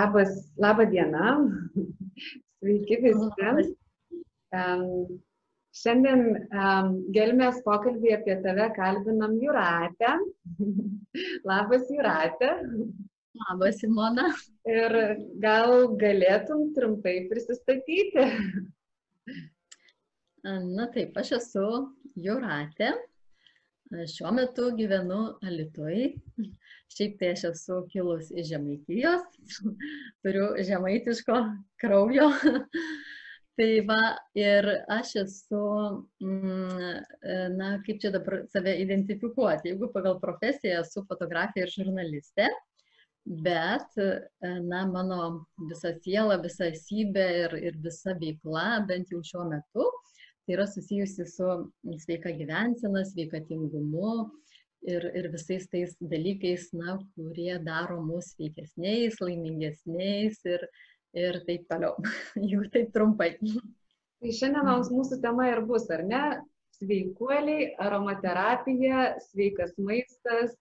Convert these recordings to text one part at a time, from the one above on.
Labas, laba diena. Sveiki visi. Um, šiandien um, gelmės pokalbį apie tave kalbinam Juratę. Labas, Juratė. Labas, Simona. Ir gal galėtum trumpai prisistatyti? Na taip, aš esu Juratė. Šiuo metu gyvenu Alitui. Šiaip tai aš esu kilus iš Žemaitijos, turiu žemaitiško kraujo. tai va, ir aš esu, mm, na, kaip čia dabar save identifikuoti, jeigu pagal profesiją esu fotografija ir žurnalistė, bet, na, mano visa siela, visa esybė ir, ir visa veikla, bent jau šiuo metu, tai yra susijusi su sveika gyvensena, sveikatingumu, ir, ir visais tais dalykais, na, kurie daro mus sveikesniais, laimingesniais ir, ir taip toliau, jeigu taip trumpai. Tai šiandienos mūsų tema ir bus, ar ne? Sveikuoliai, aromaterapija, sveikas maistas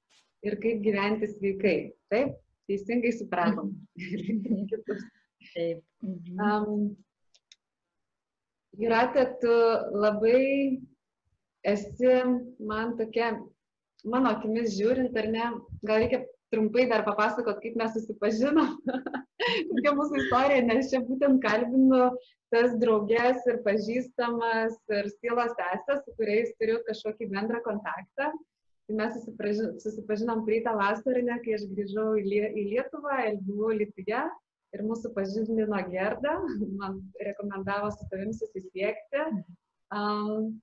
ir kaip gyventi sveikai. Taip, teisingai supratom. taip. Um, Juratė, tu labai esi man tokia mano akimis žiūrint, ar ne, gal reikia trumpai dar papasakot, kaip mes susipažinom, kokia mūsų istorija, nes čia būtent kalbinu tas draugės ir pažįstamas ir sielos sesės, su kuriais turiu kažkokį bendrą kontaktą. Tai mes susipažinom praeitą vasarą, kai aš grįžau į, Lietuvą ir buvau Lietuvoje ir mūsų pažindino Gerda, man rekomendavo su tavim susisiekti. Um,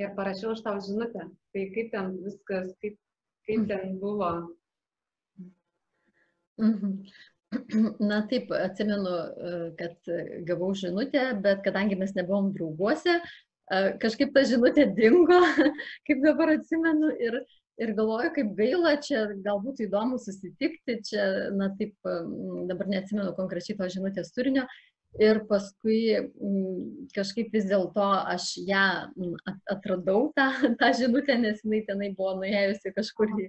ir parašiau aš tau žinutę. Tai kaip ten viskas, kaip, kaip mhm. ten buvo? Mhm. Na taip, atsimenu, e, kad gavau žinutę, bet kadangi mes nebuvom drauguose, e, kažkaip ta žinutė dingo, kaip dabar atsimenu, ir, ir galvoju, kaip gaila, čia galbūt įdomu susitikti, čia, na taip, dabar neatsimenu konkrečiai to žinutės turinio, ir paskui mm, kažkaip vis dėlto aš ją mm, atradau tą, tą žinutę, nes jinai tenai buvo nuėjusi kažkur į,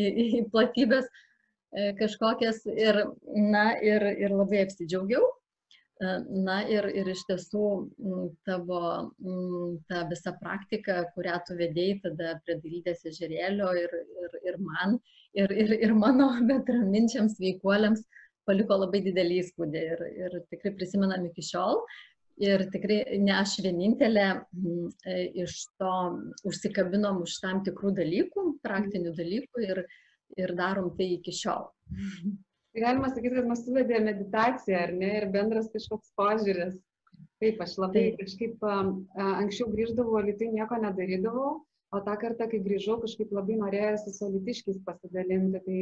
į, į platybės e, kažkokias ir, na, ir, ir labai apsidžiaugiau. E, na ir, ir iš tiesų mm, tavo ta visa praktika, kurią tu vedėjai tada prie darydės ežerėlio ir, ir, ir man, ir, ir, ir mano bendraminčiams veikuoliams, paliko labai didelį įspūdį ir, ir tikrai prisimenam iki šiol. Ir tikrai ne aš vienintelė m, e, iš to užsikabinom už tam tikrų dalykų, praktinių dalykų ir, ir darom tai iki šiol. Tai galima sakyti, kad mes suvedė meditaciją, ar ne, ir bendras kažkoks požiūris. Taip, aš labai Taip. kažkaip anksčiau grįždavau, litai nieko nedarydavau, o tą kartą, kai grįžau, kažkaip labai norėjusi su litiškiais pasidalinti, tai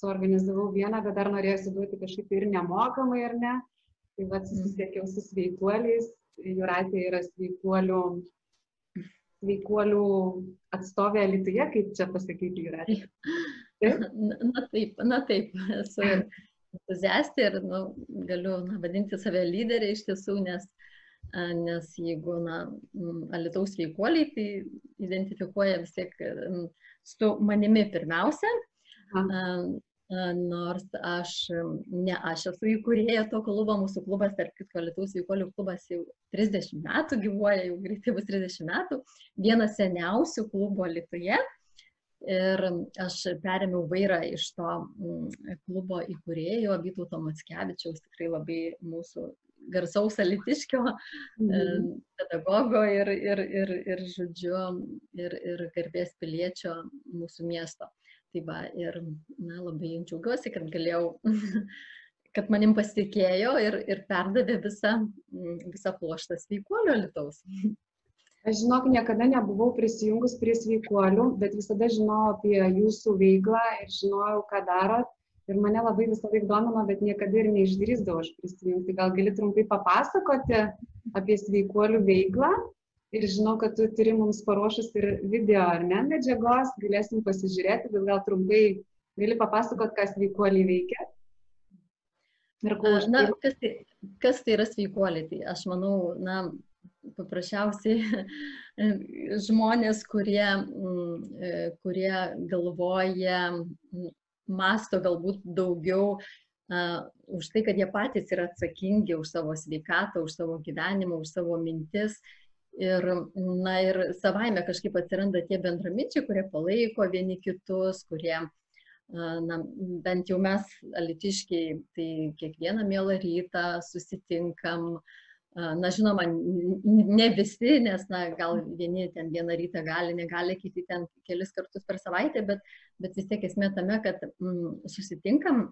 suorganizavau vieną, bet dar norėjusi duoti kažkaip ir nemokamai, ar ne. Tai vad susisiekiau su sveikuoliais. Juratė yra sveikuolių, sveikuolių atstovė Lietuvoje, kaip čia pasakyti, Juratė. Na taip, na taip, esu entuziastė ir nu, galiu na, vadinti save lyderė iš tiesų, nes, nes jeigu na, alitaus sveikuoliai, tai identifikuoja vis tiek su manimi pirmiausia, Nors aš, ne aš esu įkūrėja to klubo, mūsų klubas, tarp kitko, Lietuvos veikolių klubas jau 30 metų gyvuoja, jau greitai bus 30 metų, vienas seniausių klubo Lietuvoje. Ir aš perėmiau vairą iš to klubo įkūrėjo, Vytauto Matskevičiaus, tikrai labai mūsų garsaus alitiškio mhm. pedagogo ir, ir, ir, ir, žodžiu, ir, ir garbės piliečio mūsų miesto. Tai va, ir na, labai džiaugiuosi, kad galėjau, kad manim pasitikėjo ir, ir perdavė visą, visą pluoštą sveikuolio Lietuvos. Aš žinok, niekada nebuvau prisijungus prie sveikuolių, bet visada žinojau apie jūsų veiklą ir žinojau, ką darot. Ir mane labai visą laiką domino, bet niekada ir neišdrįsdavau aš prisijungti. Gal gali trumpai papasakoti apie sveikuolių veiklą ir žinau, kad tu turi mums paruošus ir video ar ne medžiagos, galėsim pasižiūrėti, bet gal trumpai gali papasakot, kas sveikuoliai veikia. Na, kas tai, kas tai yra sveikuoliai? Tai aš manau, na, paprasčiausiai žmonės, kurie, kurie galvoja, masto galbūt daugiau uh, už tai, kad jie patys yra atsakingi už savo sveikatą, už savo gyvenimą, už savo mintis. Ir, na, ir savaime kažkaip atsiranda tie bendraminčiai, kurie palaiko vieni kitus, kurie, na, bent jau mes, alitiškiai, tai kiekvieną mielą rytą susitinkam, na, žinoma, ne visi, nes, na, gal vieni ten vieną rytą gali, negali, kiti ten kelis kartus per savaitę, bet, bet vis tiek esmė tame, kad mm, susitinkam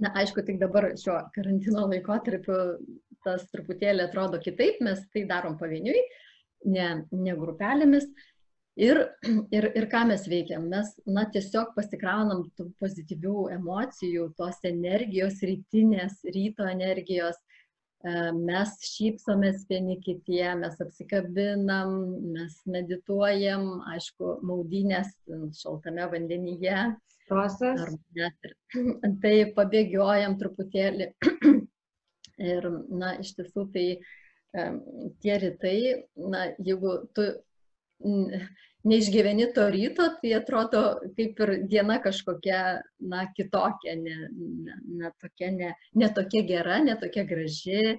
Na, aišku, tik dabar šiuo karantino laikotarpiu tas truputėlį atrodo kitaip, mes tai darom pavieniui, ne, ne grupelėmis. Ir, ir, ir ką mes veikiam? Mes, na, tiesiog pasikraunam tų pozityvių emocijų, tos energijos, rytinės, ryto energijos, e, mes šypsomės vieni kitie, mes apsikabinam, mes medituojam, aišku, maudynės šaltame vandenyje, Rosas. Ar net ir tai pabėgiojam truputėlį. ir, na, iš tiesų, tai tie rytai, na, jeigu tu neišgyveni to ryto, tai atrodo kaip ir diena kažkokia, na, kitokia, ne, ne, ne, tokia, ne, ne tokia gera, ne tokia graži,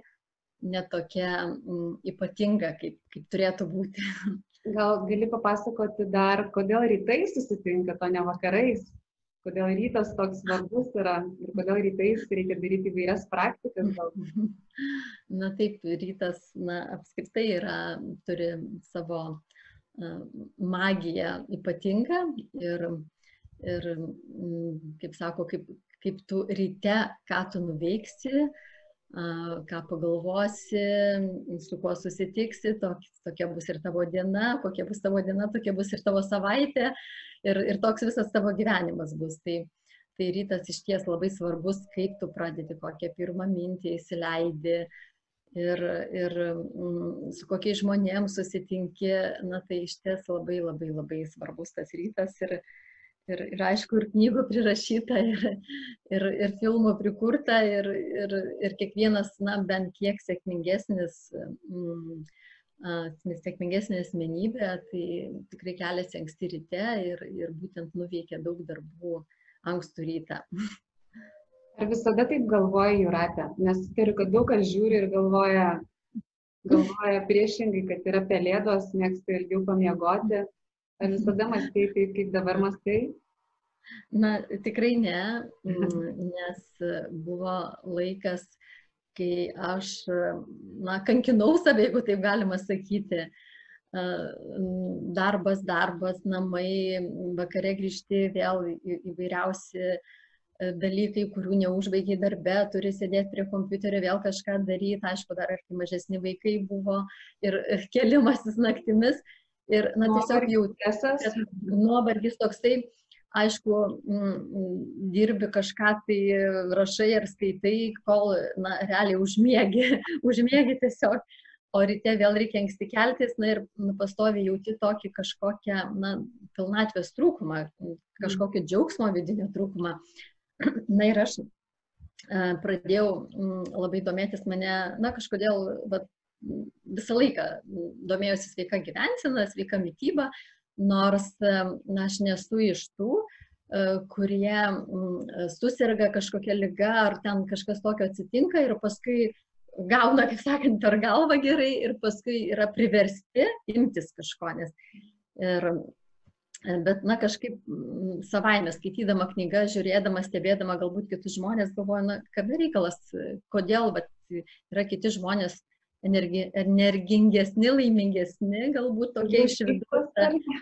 ne tokia m, ypatinga, kaip, kaip turėtų būti. Gal gali papasakoti dar, kodėl rytai susitinka, o ne vakarais? Kodėl rytas toks svarbus yra ir kodėl rytais reikia daryti įvairias praktikas. Galbūt. Na taip, rytas na, apskritai yra, turi savo uh, magiją ypatingą ir, ir kaip sako, kaip, kaip tu ryte, ką tu nuveiksi, uh, ką pagalvosi, su kuo susitiksi, tok, tokia bus ir tavo diena, kokia bus tavo diena, tokia bus ir tavo savaitė. Ir, ir toks visas tavo gyvenimas bus. Tai, tai rytas iš ties labai svarbus, kaip tu pradedi, kokią pirmą mintį įsileidi ir, ir mm, su kokiais žmonėms susitinki, na tai iš ties labai labai labai svarbus tas rytas ir, ir, ir aišku, ir knygų prirašyta, ir, ir, ir filmų prikurta, ir, ir, ir kiekvienas, na, bent kiek sėkmingesnis mm, sėkmingesnė asmenybė, tai tikrai keliasi anksti ryte ir, ir būtent nuveikia daug darbų ankstų rytą. Ar visada taip galvoja Juratė? Nes turiu, kad daug kas žiūri ir galvoja, galvoja priešingai, kad yra pelėdos, mėgsta ilgiau pamiegoti. Ar visada mąstai taip, kaip dabar mąstai? Na, tikrai ne, nes buvo laikas, kai aš, na, kankinau save, jeigu taip galima sakyti. Darbas, darbas, namai, vakare grįžti vėl įvairiausi e, dalykai, kurių neužbaigiai darbe, turi sėdėti prie kompiuterio, vėl kažką daryti, aišku, dar ir kai mažesni vaikai buvo ir kelimasis naktimis. Ir, na, tiesiog jau nuovargis toksai, aišku, dirbi kažką tai rašai ar skaitai, kol, na, realiai užmiegi, užmiegi tiesiog, o ryte vėl reikia anksti keltis, na ir nu, pastovi jauti tokį kažkokią, na, pilnatvės trūkumą, kažkokį džiaugsmo vidinio trūkumą. Na ir aš pradėjau labai domėtis mane, na, kažkodėl, va, visą laiką domėjosi sveika gyvensina, sveika mytyba, nors na, aš nesu iš tų, e, kurie susirga kažkokia lyga ar ten kažkas tokio atsitinka ir paskui gauna, kaip sakant, per galvą gerai ir paskui yra priversti imtis kažko. Nes, ir, bet, na, kažkaip savaime skaitydama knygą, žiūrėdama, stebėdama galbūt kitus žmonės, galvoju, na, kada reikalas, kodėl, bet yra kiti žmonės energi, energingesni, laimingesni, galbūt tokie iš vidaus.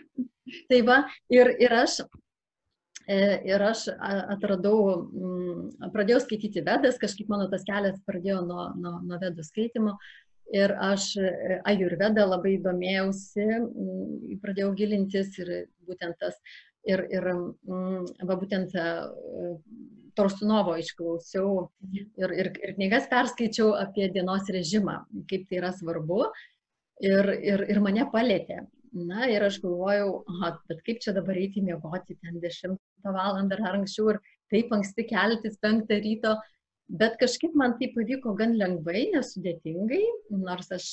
Tai va, ir, ir aš e, Ir aš atradau, pradėjau skaityti vedas, kažkaip mano tas kelias pradėjo nuo, nuo, nuo vedų skaitimo. Ir aš e, ajurvedą labai domėjausi, pradėjau gilintis ir būtent tas, ir, ir va būtent e, Torsunovo išklausiau ir, ir, ir knygas perskaičiau apie dienos režimą, kaip tai yra svarbu. Ir, ir, ir mane palėtė. Na ir aš galvojau, aha, bet kaip čia dabar eiti miegoti ten 10 valandą ar anksčiau ir taip anksti keltis 5 ryto, bet kažkaip man tai pavyko gan lengvai, nesudėtingai, nors aš,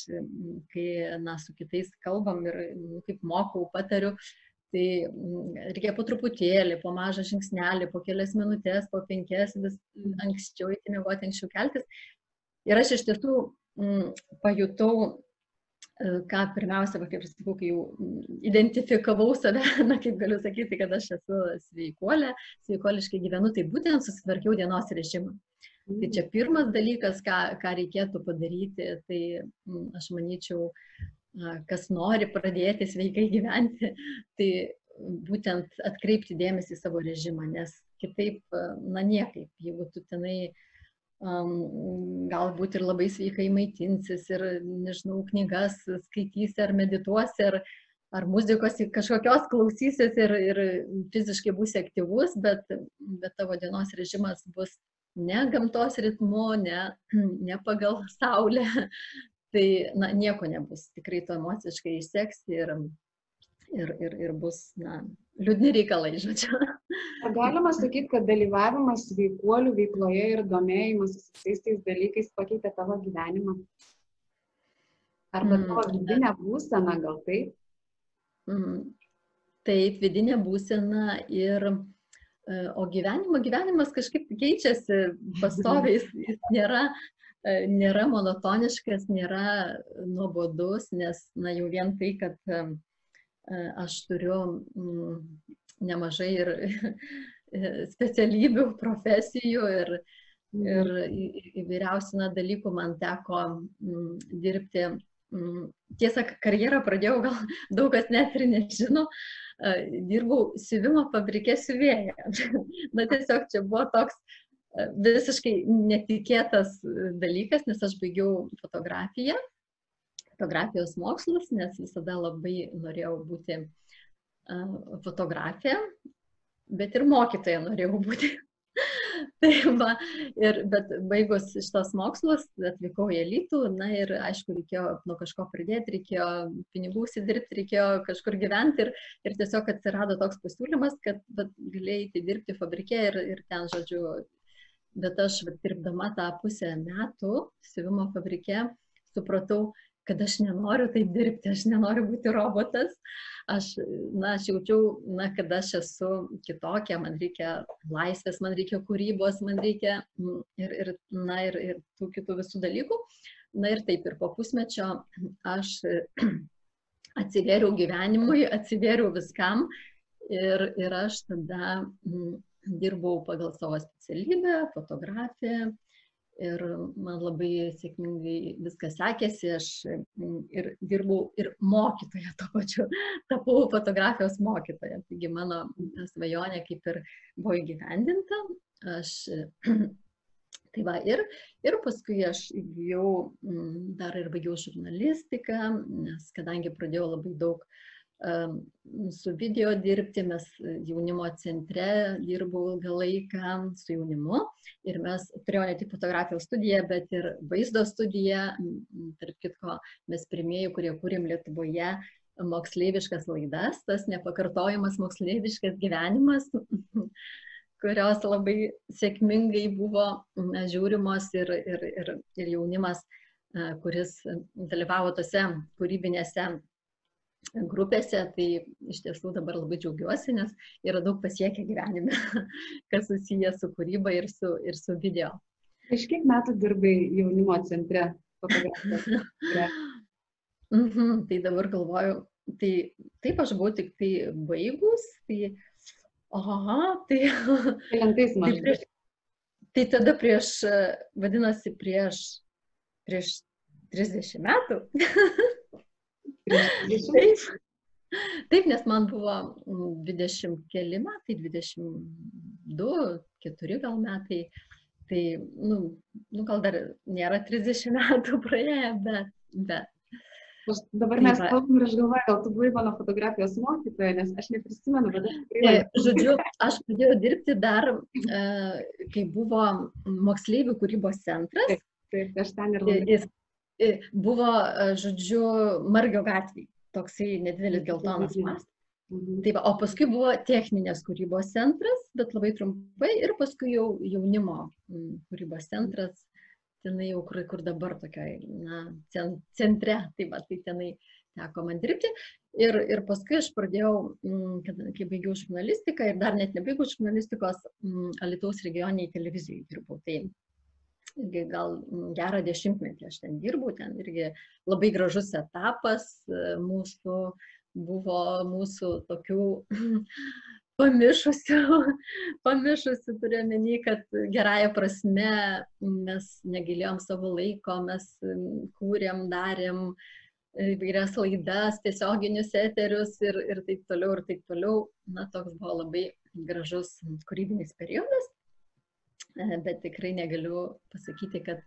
kai na, su kitais kalbam ir nu, kaip mokau, patariu, Tai reikia po truputėlį, po mažą žingsnelį, po kelias minutės, po penkias, vis anksčiau įti miegoti, anksčiau keltis. Ir aš iš tiesų m, pajutau ką pirmiausia, va, kaip ir sakau, kai jau identifikavau save, na kaip galiu sakyti, kad aš esu sveikuolė, sveikuoliškai gyvenu, tai būtent susitvarkiau dienos režimą. Tai čia pirmas dalykas, ką, ką reikėtų padaryti, tai aš manyčiau, kas nori pradėti sveikai gyventi, tai būtent atkreipti dėmesį į savo režimą, nes kitaip, na niekaip, jeigu tu tenai um, galbūt ir labai sveikai maitinsis ir, nežinau, knygas skaitysi ar medituosi ar, ar muzikos kažkokios klausysis ir, ir fiziškai būsi aktyvus, bet, bet tavo dienos režimas bus ne gamtos ritmu, ne, ne pagal saulę. Tai na, nieko nebus, tikrai to emociškai išseks ir, ir, ir, ir bus na, liūdni reikalai, žodžiu. Ar galima sakyti, kad dalyvavimas veikuolių veikloje ir domėjimas visais tais dalykais pakeitė tavo gyvenimą? Arba tavo mm. vidinę būseną, gal taip? Mm. Taip, vidinė būsena ir, e, o gyvenimo, gyvenimas kažkaip keičiasi pastoviai, jis, jis nėra, nėra monotoniškas, nėra nuobodus, nes, na, jau vien tai, kad e, aš turiu mm, nemažai ir specialybių, profesijų ir, ir įvairiausių dalykų man teko m, dirbti. M, tiesa, karjerą pradėjau, gal daug kas net ir nežino, dirbau siuvimo fabrike siuvėja. Na tiesiog čia buvo toks visiškai netikėtas dalykas, nes aš baigiau fotografiją, fotografijos mokslus, nes visada labai norėjau būti fotografė, bet ir mokytoja norėjau būti. tai va, ir, bet baigus šitos mokslus, atvykau į elitų, na ir aišku, reikėjo nuo kažko pridėti, reikėjo pinigų įsidirbti, reikėjo kažkur gyventi ir, ir tiesiog atsirado toks pasiūlymas, kad galėjai dirbti fabrike ir, ir ten, žodžiu, bet aš dirbdama tą pusę metų siuvimo fabrike supratau, kad aš nenoriu taip dirbti, aš nenoriu būti robotas, aš, na, aš jaučiau, na, kad aš esu kitokia, man reikia laisvės, man reikia kūrybos, man reikia mm, ir, ir, na, ir, ir tų kitų visų dalykų. Na ir taip, ir po pusmečio aš atsivėriau gyvenimui, atsivėriau viskam ir, ir aš tada mm, dirbau pagal savo specialybę, fotografiją, ir man labai sėkmingai viskas sekėsi, aš mm, ir dirbau ir mokytoja to pačiu, tapau fotografijos mokytoja. Taigi mano svajonė kaip ir buvo įgyvendinta. Aš Tai va, ir, ir paskui aš įgyjau, mm, dar ir baigiau žurnalistiką, nes kadangi pradėjau labai daug uh, su video dirbti, mes jaunimo centre dirbau ilgą laiką su jaunimu ir mes turėjome ne tik fotografijos studiją, bet ir vaizdo studiją. Tarp kitko, mes pirmieji, kurie kūrėm Lietuvoje moksleiviškas laidas, tas nepakartojamas moksleiviškas gyvenimas, kurios labai sėkmingai buvo žiūrimos ir, ir, ir, ir jaunimas, kuris dalyvavo tose kūrybinėse grupėse, tai iš tiesų dabar labai džiaugiuosi, nes yra daug pasiekę gyvenime, kas susiję su kūryba ir su, ir su video. Iš kiek metų dirbai jaunimo centre mm -hmm, tai dabar galvoju, tai taip aš buvau tik tai baigus, tai, aha, tai... Kelintais tai, prieš, tai tada prieš, vadinasi, prieš, prieš 30 metų. Taip. Taip, nes man buvo 20 mm, keli metai, 22, 4 gal metai. Tai, nu, nu gal dar nėra 30 metų praėję, bet, bet. Aš dabar mes kalbam ir aš galvoju, gal tu buvai mano fotografijos mokytoja, nes aš neprisimenu, bet aš tikrai... Žodžiu, aš pradėjau dirbti dar, e, kai buvo moksleivių kūrybos centras. Taip, taip aš ten ir labai. Jis buvo, žodžiu, Margio gatvėje, toksai nedidelis geltonas mastas. Mhm. Tai va, o paskui buvo techninės kūrybos centras, bet labai trumpai, ir paskui jau jaunimo kūrybos centras, tenai jau kur, kur dabar tokioj, na, centre, tai va, tai tenai, teko man dirbti. Ir, ir paskui aš pradėjau, kad, kai baigiau žurnalistiką ir dar net nebaigiau žurnalistikos, Alitaus regioniai televizijai dirbau. Tai irgi gal gerą dešimtmetį aš ten dirbau, ten irgi labai gražus etapas mūsų buvo mūsų tokių pamišusių, pamišusių turiu menį, kad gerąją prasme mes negilėjom savo laiko, mes kūrėm, darėm įvairias laidas, tiesioginius eterius ir, ir taip toliau, ir taip toliau. Na, toks buvo labai gražus kūrybinis periodas, bet tikrai negaliu pasakyti, kad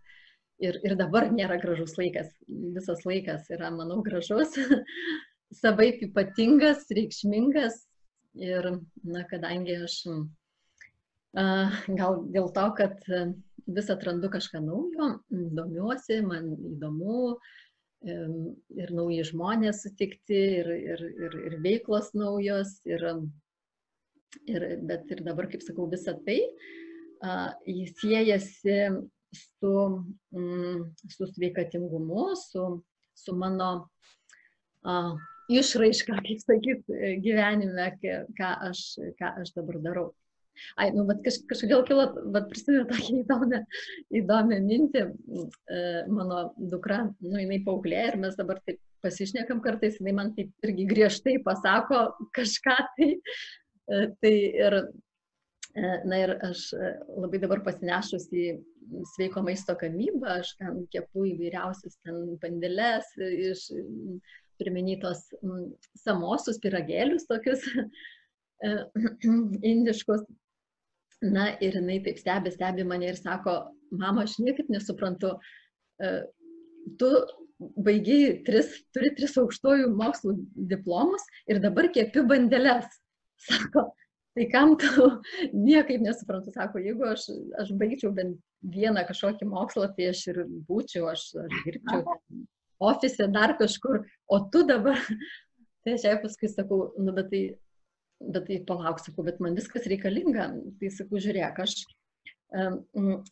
ir, ir dabar nėra gražus laikas. Visas laikas yra, manau, gražus, savaip ypatingas, reikšmingas, Ir, na, kadangi aš gal dėl to, kad vis atrandu kažką naujo, domiuosi, man įdomu ir nauji žmonės sutikti, ir, ir, ir, ir veiklos naujos, ir, ir, bet ir dabar, kaip sakau, visa tai, jis siejasi su, su sveikatingumu, su, su mano išraišką, kaip sakyt, gyvenime, ką aš, ką aš dabar darau. Ai, nu, bet kaž, kažkodėl kilo, bet prisimenu tokią įdomią, įdomią mintį, e, mano dukra, nu, jinai paauglė ir mes dabar taip pasišnekam kartais, jinai man taip irgi griežtai pasako kažką tai. E, tai ir, na ir aš labai dabar pasinešus į sveiko maisto gamybą, aš ten kepu įvairiausias ten bandelės iš turiuomenį tos mm, samosius piragėlius tokius e, indiškus. Na ir jinai taip stebi, stebi mane ir sako, mama, aš niekaip nesuprantu, e, tu baigiai tris, turi tris aukštojų mokslų diplomus ir dabar kepi bandelės. Sako, tai kam tu niekaip nesuprantu, sako, jeigu aš, aš baigčiau bent vieną kažkokį mokslą, tai aš ir būčiau, aš, aš dirbčiau ofise, dar kažkur, o tu dabar, tai aš jai paskui sakau, nu bet tai, bet tai palauk, sakau, bet man viskas reikalinga, tai sakau, žiūrėk, aš,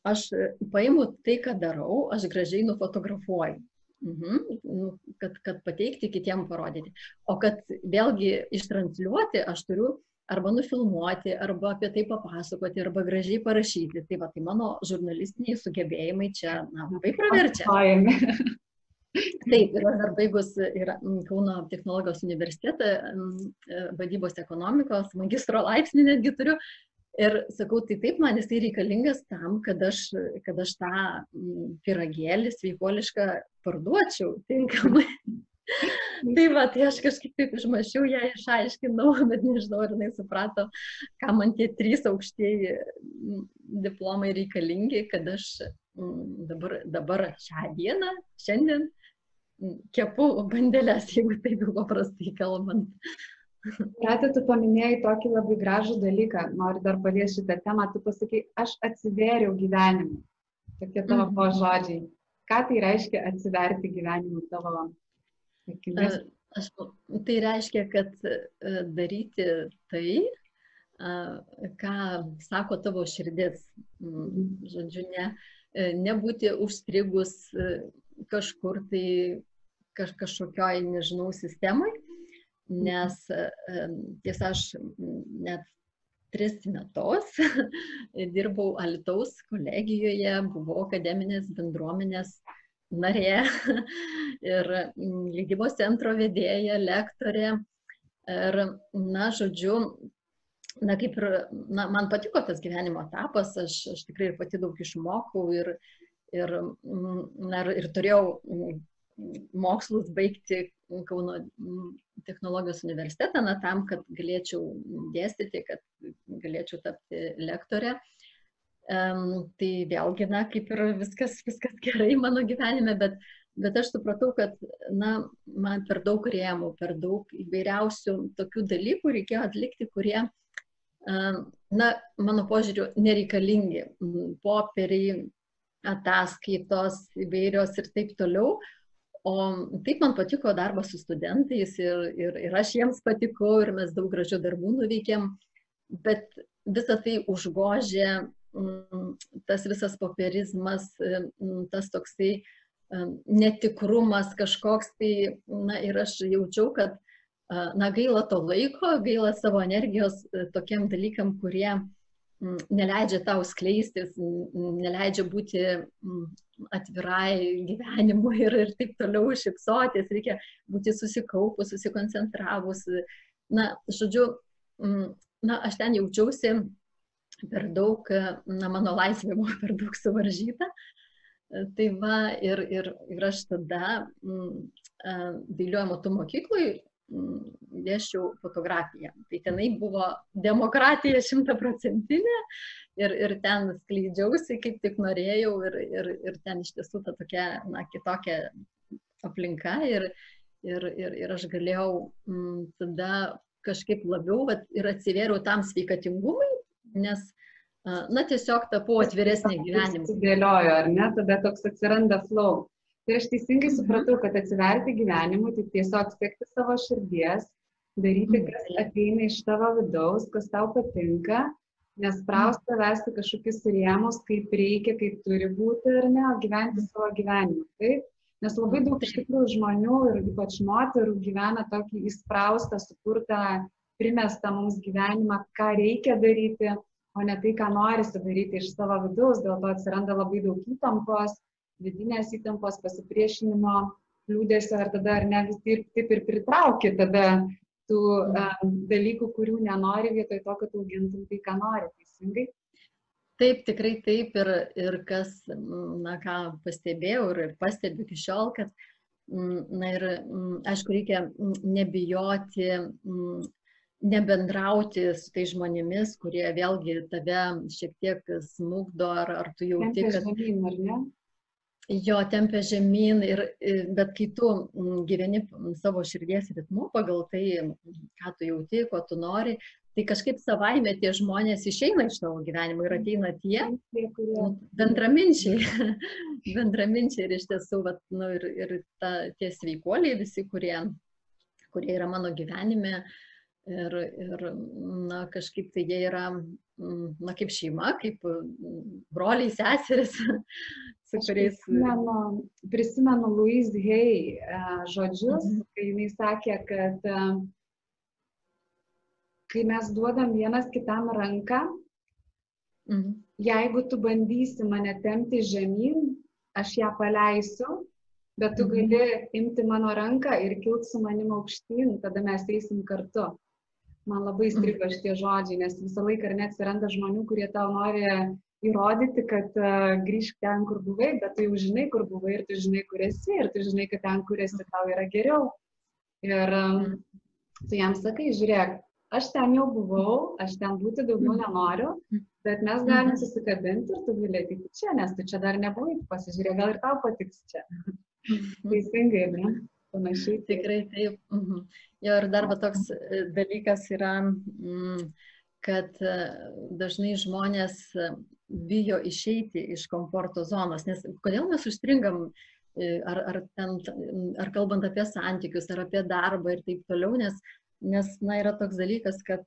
aš paimu tai, ką darau, aš gražiai nufotografuoju. Mhm, nu, kad, kad pateikti kitiem parodyti. O kad vėlgi ištransliuoti, aš turiu arba nufilmuoti, arba apie tai papasakoti, arba gražiai parašyti. Tai va, tai mano žurnalistiniai sugebėjimai čia na, labai praverčia. Taip, ir aš dar baigus ir Kauno technologijos universitetą, e, vadybos ekonomikos, magistro laipsnį netgi turiu. Ir sakau, tai taip, man jisai reikalingas tam, kad aš, kad aš tą piragėlį sveikuolišką parduočiau tinkamai. tai va, tai aš kažkaip taip išmašiau, ją išaiškinau, bet nežinau, ar jinai suprato, ką man tie trys aukštieji diplomai reikalingi, kad aš dabar, dabar šią dieną, šiandien kepu bandelės, jeigu taip jau paprastai kalbant. Ratė, tu paminėjai tokį labai gražų dalyką, noriu dar paliesti šitą temą, tu pasakai, aš atsivėriau gyvenimui. Tokie tavo mm. po žodžiai. Ką tai reiškia atsiverti gyvenimui tavo? Aš, tai reiškia, kad daryti tai, ką sako tavo širdis. Žodžiu, ne, nebūti užstrigus kažkur tai kaž, kažkokioj, nežinau, sistemai, nes tiesa, aš net tris metus dirbau Alitaus kolegijoje, buvau akademinės bendruomenės narė ir lygybos centro vedėja, lektorė. Ir, na, žodžiu, na, kaip ir, na, man patiko tas gyvenimo etapas, aš, aš tikrai ir pati daug išmokau ir, ir, na, ir, turėjau mokslus baigti Kauno technologijos universitetą, na, tam, kad galėčiau dėstyti, kad galėčiau tapti lektorė. Um, tai vėlgi, na, kaip ir viskas, viskas gerai mano gyvenime, bet, bet aš supratau, kad, na, man per daug rėmų, per daug įvairiausių tokių dalykų reikėjo atlikti, kurie, um, na, mano požiūriu, nereikalingi. Popieriai, ataskaitos įvairios ir taip toliau, O taip man patiko darbas su studentais ir, ir, ir aš jiems patikau ir mes daug gražių darbų nuveikėm, bet visą tai užgožė tas visas popierizmas, m, tas toksai netikrumas kažkoks, tai, na ir aš jaučiau, kad, na gaila to laiko, gaila savo energijos tokiem dalykam, kurie neleidžia tau skleistis, neleidžia būti atvirai gyvenimui ir, ir taip toliau šipsotis, reikia būti susikaupus, susikoncentravus. Na, žodžiu, na, aš ten jaučiausi per daug, na, mano laisvė buvo per daug suvaržyta. Tai va, ir, ir, ir aš tada dailiojo matų mokyklai dėščiau fotografiją. Tai tenai buvo demokratija šimtaprocentinė ir, ir ten skleidžiausi, kaip tik norėjau ir, ir, ir ten iš tiesų ta tokia, na, kitokia aplinka ir, ir, ir, ir aš galėjau m, tada kažkaip labiau vat, ir atsivėriau tam sveikatingumui, nes, na, tiesiog tapau atviresnė gyvenimui. Sudėliojo, ar ne, tada toks atsiranda flow. Tai aš teisingai Mhm. supratau, kad atsiverti gyvenimui, tai tiesiog sekti savo širdies, daryti, Mhm. kas ateina iš tavo vidaus, kas tau patinka, nesprausti tavęs į kažkokius rėmus, kaip reikia, kaip turi būti ar ne, gyventi savo gyvenimą. Taip? Nes labai daug iš tikrųjų žmonių ir ypač moterų gyvena tokį įspraustą, sukurtą, primestą mums gyvenimą, ką reikia daryti, o ne tai, ką norisi daryti iš savo vidaus. Dėl to atsiranda labai daug įtampos, vidinės įtampos, pasipriešinimo, liūdėsio ir tada ar ne vis taip, taip ir pritrauki tada tų um, dalykų, kurių nenori vietoj to, kad augintum tai, ką nori. Teisingai? Taip, tikrai taip ir, ir kas, na ką pastebėjau ir, ir pastebiu iki šiol, kad, na ir aišku, reikia nebijoti, nebendrauti su tai žmonėmis, kurie vėlgi tave šiek tiek smūgdo, ar, ar tu jauti, kad žemyn, ar ne? jo tempia žemyn, ir, bet kai tu gyveni savo širdies ritmu pagal tai, ką tu jauti, ko tu nori, tai kažkaip savaime tie žmonės išeina iš tavo gyvenimo ir ateina tie bendraminčiai, bendraminčiai ir iš tiesų, vat, nu, ir, ir ta, tie sveikuoliai visi, kurie, kurie yra mano gyvenime. Ir, ir na, kažkaip tai jie yra, na, kaip šeima, kaip broliai, seseris, su kuriais. Prisimenu, prisimenu Louise Hay e, žodžius, Mhm. kai jinai sakė, kad e, kai mes duodam vienas kitam ranką, Mhm. jeigu tu bandysi mane tempti žemyn, aš ją paleisiu, bet tu Mhm. gali imti mano ranką ir kilti su manim aukštyn, tada mes eisim kartu. Man labai strigo šitie žodžiai, nes visą laiką ar net atsiranda žmonių, kurie tau nori įrodyti, kad uh, grįžk ten, kur buvai, bet tu jau žinai, kur buvai ir tu žinai, kur esi ir tu žinai, kad ten, kur esi, tau yra geriau. Ir um, tu jam sakai, žiūrėk, aš ten jau buvau, aš ten būti daugiau nenoriu, bet mes galim susikabinti ir tu gali ateiti čia, nes tu čia dar nebuvai, pasižiūrėk, gal ir tau patiks čia. Teisingai, ne? Panašiai. taip. Tikrai taip. Mhm. Jo ir dar toks e, dalykas yra, mm, kad e, dažnai žmonės e, bijo išeiti iš komforto zonos, nes kodėl mes užstringam, ar, ar, ten, ar kalbant apie santykius, ar apie darbą ir taip toliau, nes, nes na, yra toks dalykas, kad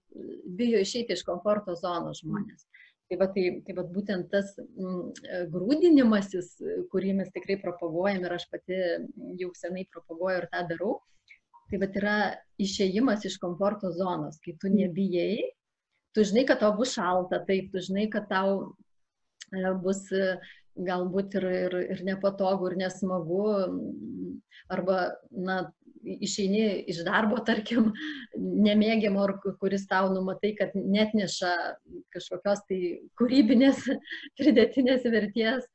bijo išeiti iš komforto zonos žmonės. Tai va, tai, tai va būtent tas mm, grūdinimasis, kurį mes tikrai propaguojam ir aš pati jau senai propaguoju ir tą darau, tai va yra išėjimas iš komforto zonos, kai tu nebijai, tu žinai, kad tau bus šalta, taip, tu žinai, kad tau e, bus e, galbūt ir, ir, ir nepatogu, ir nesmagu, mm, arba, na, išeini iš darbo, tarkim, nemėgiamo, kuris tau numatai, kad net neša kažkokios tai kūrybinės pridėtinės vertės,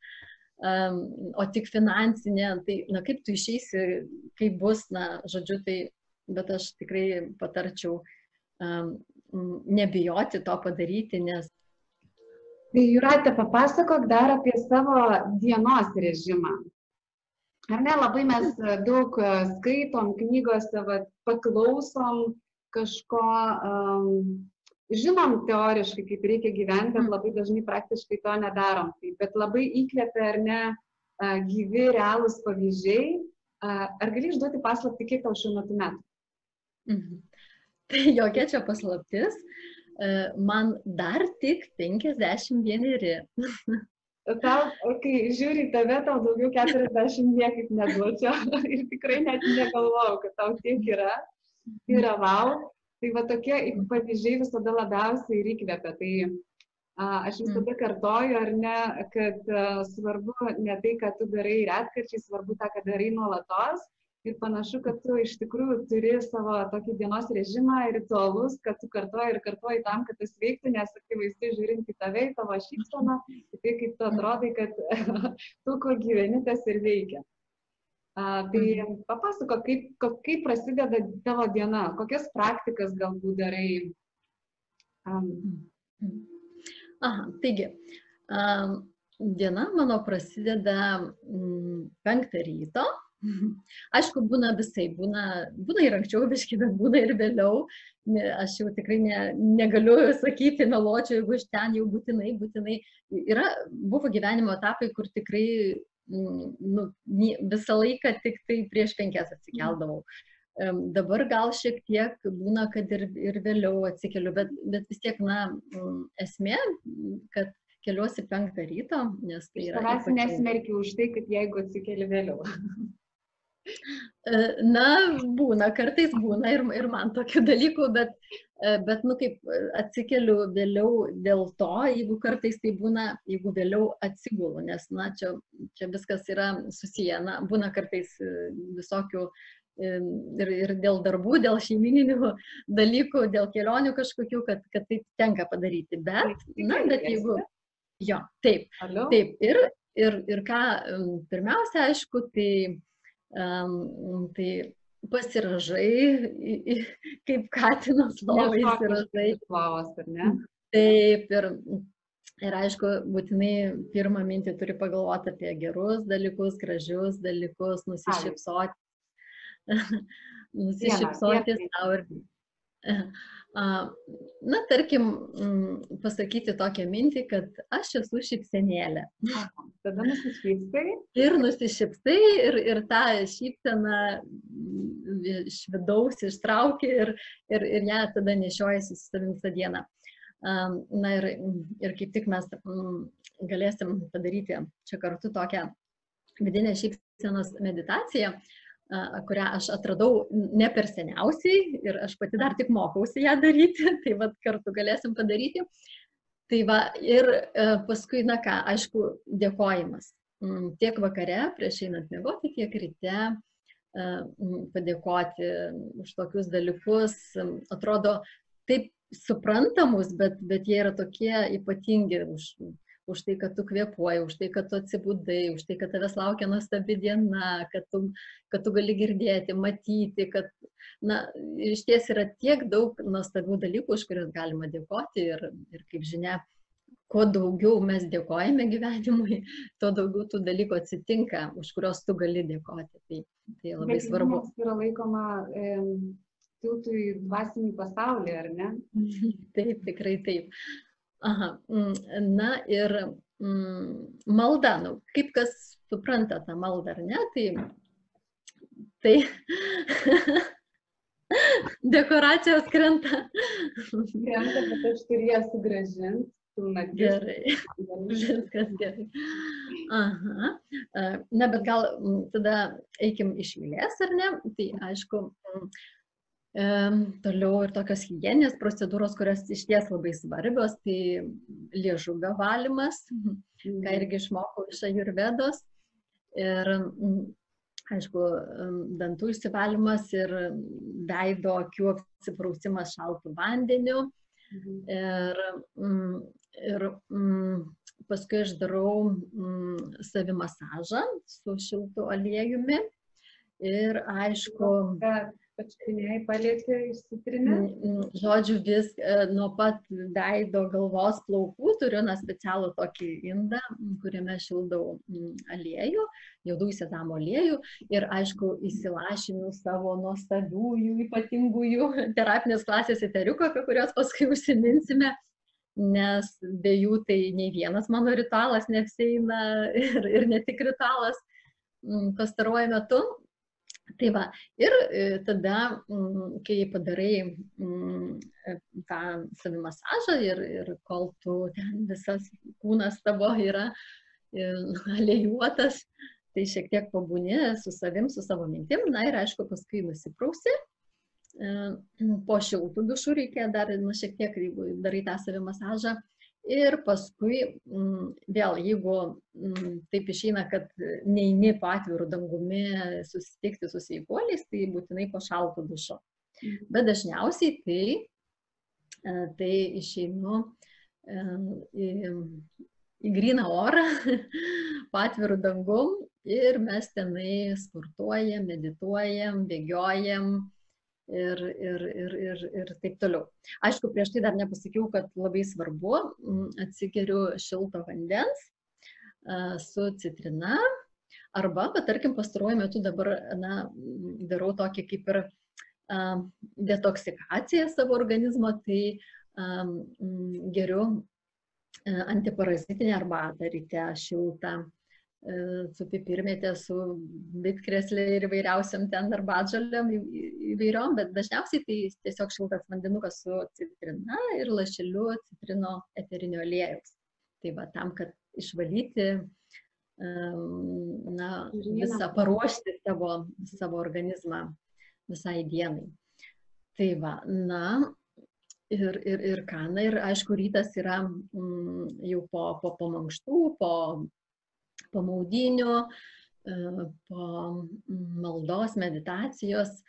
o tik finansinė, tai, na, kaip tu išeisi, kaip bus, na, žodžiu, tai, bet aš tikrai patarčiau nebijoti to padaryti, nes Tai Juratė, papasakok dar apie savo dienos režimą. Ar ne, labai mes e, daug e, skaitom knygose, vat, paklausom kažko, um, žinom teoriškai, kaip reikia gyventi, bet Mm. labai dažnai praktiškai to nedarom. Tai, bet labai įkvepia, ar ne, a, gyvi, realūs pavyzdžiai. Ar gali išduoti paslapti, kiek tau šiuo metu metų? Mhm. Tai jokia čia paslaptis. E, Man dar tik 51. tau, kai žiūri tave, tau daugiau 40 niekaip neduočiau ir tikrai net negalvojau, kad tau tiek yra. Yra wow. Tai va tokie pavyzdžiai visada labiausiai ir įkvepia. Tai a, aš visada mm. kartoju, ar ne, kad svarbu ne tai, ką tu darai retkarčiai, svarbu tą, ką darai nuolatos ir panašu, kad tu iš tikrųjų turi savo tokį dienos režimą ir ritualus, kad tu kartuoji ir kartuoji tam, kad tas veiktų, nes akivaizdai žiūrint į tave, į tavo šypseną, tai, kaip tu atrodai, kad tu, ko gyveni, tas ir veikia. A, tai mhm. papasako, kaip, kaip prasideda tavo diena, kokias praktikas galbūt darai. Um. Aha, taigi, um, diena mano prasideda mm, penktą ryto, Aišku, būna visai, būna, būna ir anksčiau biškai, bet būna ir vėliau. Aš jau tikrai ne, negaliu sakyti, meluočiau, jeigu iš ten jau būtinai, būtinai. Yra, buvo gyvenimo etapai, kur tikrai mm, nu, visą laiką tik tai prieš penkias atsikeldavau. Dabar gal šiek tiek būna, kad ir, ir vėliau atsikeliu, bet, bet vis tiek, na, mm, esmė, kad keliuosi penktą ryto, nes tai yra... Savęs nesmerkiu už tai, kad jeigu atsikeli vėliau. E, na, būna, kartais būna ir, ir man tokių dalykų, bet, e, bet, nu, kaip atsikeliu vėliau dėl to, jeigu kartais tai būna, jeigu vėliau atsigulu, nes, na, čia, čia viskas yra susiję, na, būna kartais e, visokių ir, ir dėl darbų, dėl šeimininių dalykų, dėl kelionių kažkokių, kad, kad tai tenka padaryti. Bet, na, bet jeigu... Jo, taip. Taip. Ir, ir, ir ką, pirmiausia, aišku, tai um, tai pasiražai, kaip katinas lovai įsiražai. Lavas, ar ne? Taip, ir, ir aišku, būtinai pirmą mintį turi pagalvoti apie gerus dalykus, gražius dalykus, nusišypsoti. nusišypsoti savo ir Na, tarkim, mm, pasakyti tokią mintį, kad aš esu šypsenėlė. Tada nusišypsai. Ir nusišypsai ir, ir tą šypseną mm, iš vidaus ištrauki ir, ir, ir ją tada nešiojasi su savim visą dieną. Na ir, ir kaip tik mes galėsim padaryti čia kartu tokią vidinę šypsenos meditaciją, kurią aš atradau ne per seniausiai ir aš pati dar tik mokausi ją daryti, tai vad kartu galėsim padaryti. Tai va ir e, paskui, na ką, aišku, dėkojimas. Mm, tiek vakare, prieš einant mėgoti, tiek ryte e, mm, padėkoti už tokius dalykus. Atrodo taip suprantamus, bet, bet jie yra tokie ypatingi už, už tai, kad tu kvepuoji, už tai, kad tu atsibudai, už tai, kad tavęs laukia nuostabi diena, kad tu, kad tu gali girdėti, matyti, kad, na, iš ties yra tiek daug nuostabių dalykų, už kuriuos galima dėkoti ir, ir kaip žinia, kuo daugiau mes dėkojame gyvenimui, tuo daugiau tų dalykų atsitinka, už kuriuos tu gali dėkoti. Tai, tai labai Bet svarbu. Tai yra laikoma e, tiltų į dvasinį pasaulį, ar ne? taip, tikrai taip. Aha, mm, na ir mm, malda, nu, kaip kas supranta tą maldą ar ne, tai, tai dekoracijos krenta. Krenta, bet aš turiu ją sugražinti. Gerai, viskas gerai. Aha. Na, bet gal mm, tada eikim iš eilės, ar ne? Tai aišku, Toliau ir tokios hygieninės procedūros, kurios iš ties labai svarbios, tai liežuvio valymas, ką mhm. irgi išmokau iš ajurvedos. Ir, aišku, dantų išsivalymas ir veido akių apsiprausimas šaltų vandeniu. Mhm. Ir, ir paskui aš darau savimasažą su šiltu aliejumi. Ir aišku, pačiupinėjai, palėtė, išsitrinė? Žodžiu, vis e, nuo pat veido galvos plaukų turiu na specialų tokį indą, kuriame šildau aliejų, jaudų įsėdamo aliejų ir aišku įsilašinu savo nuostabiųjų, ypatingųjų terapinės klasės eteriukų, apie kuriuos paskui užsiminsime nes be jų tai nei vienas mano ritualas neapsieina ir, ir ne tik ritualas pastaruoju metu. Tai va, ir e, tada, mm, kai padarai mm, e, tą savimasažą ir, ir kol tu ten visas kūnas tavo yra alėjuotas, tai šiek tiek pabūni su savim, su savo mintim, na ir aišku, paskui nusiprausi. E, po šiltų dušų reikia dar nu, šiek tiek, jeigu darai tą savi masažą. Ir paskui m, vėl, jeigu m, taip išeina, kad neini po atvirų dangumi susitikti su sveikuoliais, tai būtinai po šalto dušo. Mhm. Bet dažniausiai tai, e, tai išeinu e, į, į gryną orą, po atvirų dangum ir mes tenai sportuojam, medituojam, bėgiojam ir, ir, ir, ir, ir taip toliau. Aišku, prieš tai dar nepasakiau, kad labai svarbu, atsigeriu šilto vandens su citrina arba, bet tarkim, pastaruoju metu dabar na, darau tokį kaip ir detoksikaciją savo organizmo, tai um, geriu antiparazitinę arbatą ryte šiltą, su pipirmėtė, su bitkreslė ir įvairiausiam ten arbatžaliam įvairiom, bet dažniausiai tai tiesiog šiltas vandenukas su citrina ir lašeliu citrino eterinio aliejaus. Tai va tam, kad išvalyti, na, visą paruošti savo, savo organizmą visai dienai. Tai va, na, ir, ir, ir ką. Na ir aišku, rytas yra mm, jau po, po, po mankštų, po, po maudinių, e, po mm, maldos, meditacijos.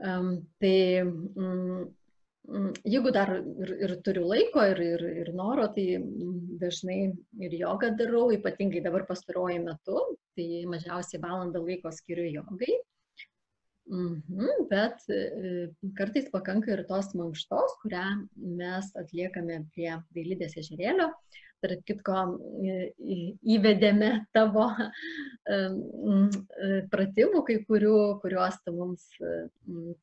Tai mm, jeigu dar ir, ir turiu laiko ir, ir, ir noro, tai dažnai ir jogą darau, ypatingai dabar pastaruoju metu, tai mažiausiai valandą laiko skiriu jogai. Mhm, bet e, kartais pakanka ir tos mankštos, kurią mes atliekame prie dailydės ežerėlio. Tarp kitko, įvedėme tavo e, pratimų, kai kurių, kuriuos tu mums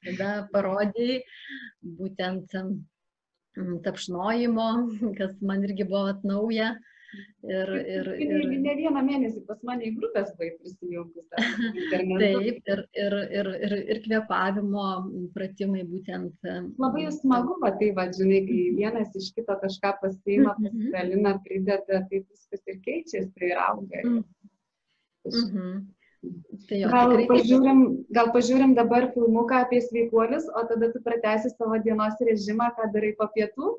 tada parodėjai, būtent tapšnojimo, kas man irgi buvo atnauja. Ir, ir, ir, ne vieną mėnesį pas mane į grupės buvai prisijungus. Taip, ir, ir, ir, ir, ir kvepavimo pratimai būtent. Labai smagu, va, tai, va, žinai, kai vienas iš kito kažką pasiima, mhm. pasidalina, prideda, tai viskas ir keičiasi, tai ir auga. Mhm. Tai jo, gal, pažiūrim, gal pažiūrim dabar filmuką apie sveikuolius, o tada tu pratesi savo dienos režimą, ką darai po pietų.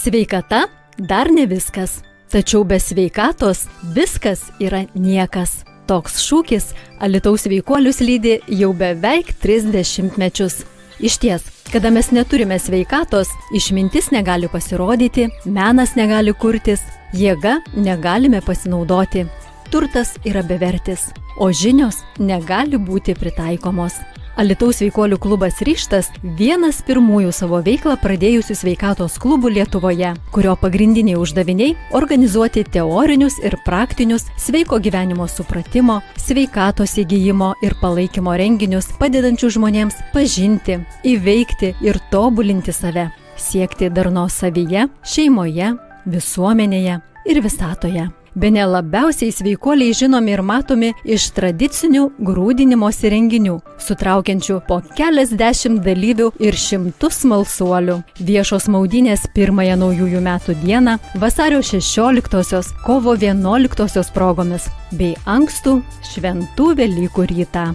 Sveikata dar ne viskas, tačiau be sveikatos viskas yra niekas. Toks šūkis Alitaus veikuolius lydi jau beveik 30 mečius. Iš ties, kada mes neturime sveikatos, išmintis negali pasirodyti, menas negali kurtis, jėga negalime pasinaudoti, turtas yra bevertis, o žinios negali būti pritaikomos. Alitaus veikolių klubas Ryštas vienas pirmųjų savo veiklą pradėjusių sveikatos klubų Lietuvoje, kurio pagrindiniai uždaviniai - organizuoti teorinius ir praktinius sveiko gyvenimo supratimo, sveikatos įgyjimo ir palaikymo renginius, padedančių žmonėms pažinti, įveikti ir tobulinti save, siekti darnos savyje, šeimoje, visuomenėje ir visatoje. Bene labiausiai sveikuoliai žinomi ir matomi iš tradicinių grūdinimosi renginių, sutraukiančių po keliasdešimt dalyvių ir šimtus smalsuolių. Viešos maudynės pirmąją naujųjų metų dieną, vasario 16-osios, kovo 11-osios progomis bei ankstų šventų Velykų rytą.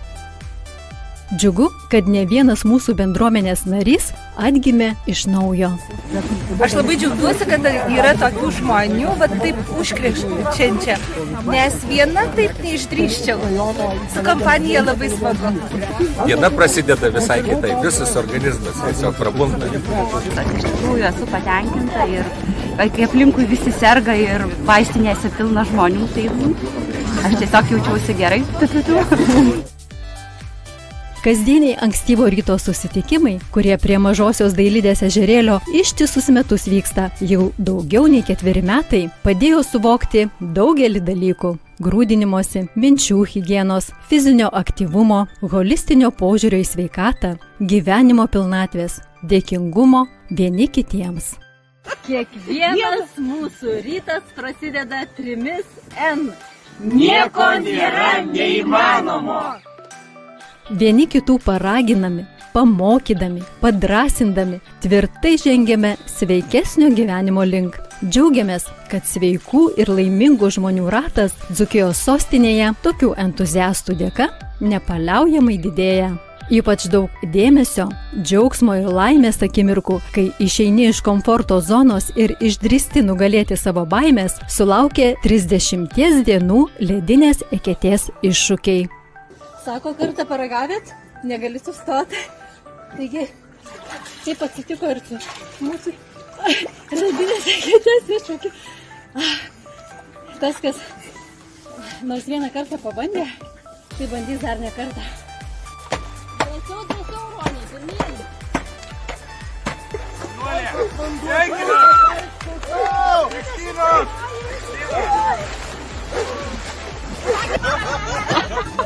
Džiugu, kad ne vienas mūsų bendruomenės narys atgimė iš naujo. Aš labai džiaugiuosi, kad yra tokių žmonių, bet taip užkrikščiančia, nes viena taip neišdryščiau. Su kompanija labai smagu. Diena prasideda visai kitaip, visas organizmas tiesiog prabunda. Iš tikrųjų esu patenkinta ir kai aplinkui visi serga ir vaistinėse pilna žmonių, tai aš tiesiog jaučiausi gerai. Kasdieniai ankstyvo ryto susitikimai, kurie prie mažosios dailydės ežerėlio ištisus metus vyksta jau daugiau nei ketveri metai, padėjo suvokti daugelį dalykų - grūdinimosi, minčių hygienos, fizinio aktyvumo, holistinio požiūrio į sveikatą, gyvenimo pilnatvės, dėkingumo vieni kitiems. Kiekvienas mūsų rytas prasideda trimis N. Nieko nėra neįmanomo. Vieni kitų paraginami, pamokydami, padrasindami, tvirtai žengėme sveikesnio gyvenimo link. Džiaugiamės, kad sveikų ir laimingų žmonių ratas Dzukijos sostinėje tokių entuziastų dėka nepaliaujamai didėja. Ypač daug dėmesio, džiaugsmo ir laimės akimirkų, kai išeini iš komforto zonos ir išdristi nugalėti savo baimės, sulaukė 30 dienų ledinės eketės iššūkiai. Sako, kartą paragavėt, negali sustoti. Taigi, taip atsitiko ir su mūsų ledinės eketės iššūkiai. Ah, Tas, kas nors vieną kartą pabandė, tai bandys dar ne kartą. Drąsiau, drąsiau, Ronė, pirmyn.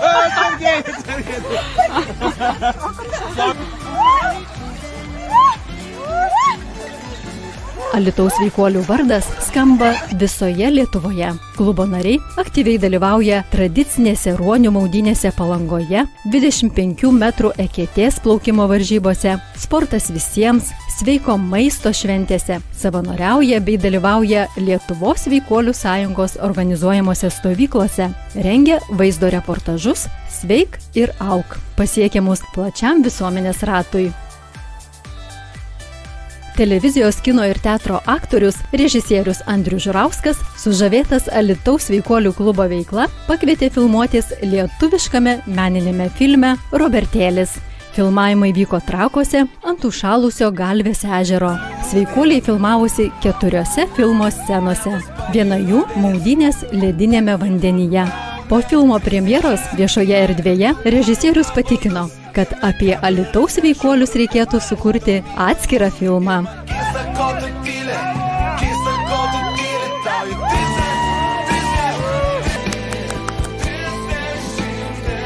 oh, it's okay. It's okay. Alitaus veikuolių vardas skamba visoje Lietuvoje. Klubo nariai aktyviai dalyvauja tradicinėse ruonių maudynėse palangoje, 25 m eketės plaukimo varžybose, sportas visiems, sveiko maisto šventėse, savanoriauja bei dalyvauja Lietuvos veikuolių sąjungos organizuojamuose stovyklose, rengia vaizdo reportažus Sveik ir auk, pasiekiamus plačiam visuomenės ratui televizijos kino ir teatro aktorius, režisierius Andrius Žurauskas, sužavėtas Alitaus veikuolių klubo veikla, pakvietė filmuotis lietuviškame meninėme filme Robertėlis. Filmavimai vyko trakuose ant užšalusio Galvės ežero. Sveikuoliai filmavosi keturiose filmo scenose. Viena jų - maudynės ledinėme vandenyje. Po filmo premjeros viešoje erdvėje režisierius patikino, kad apie Alitaus veikuolius reikėtų sukurti atskirą filmą.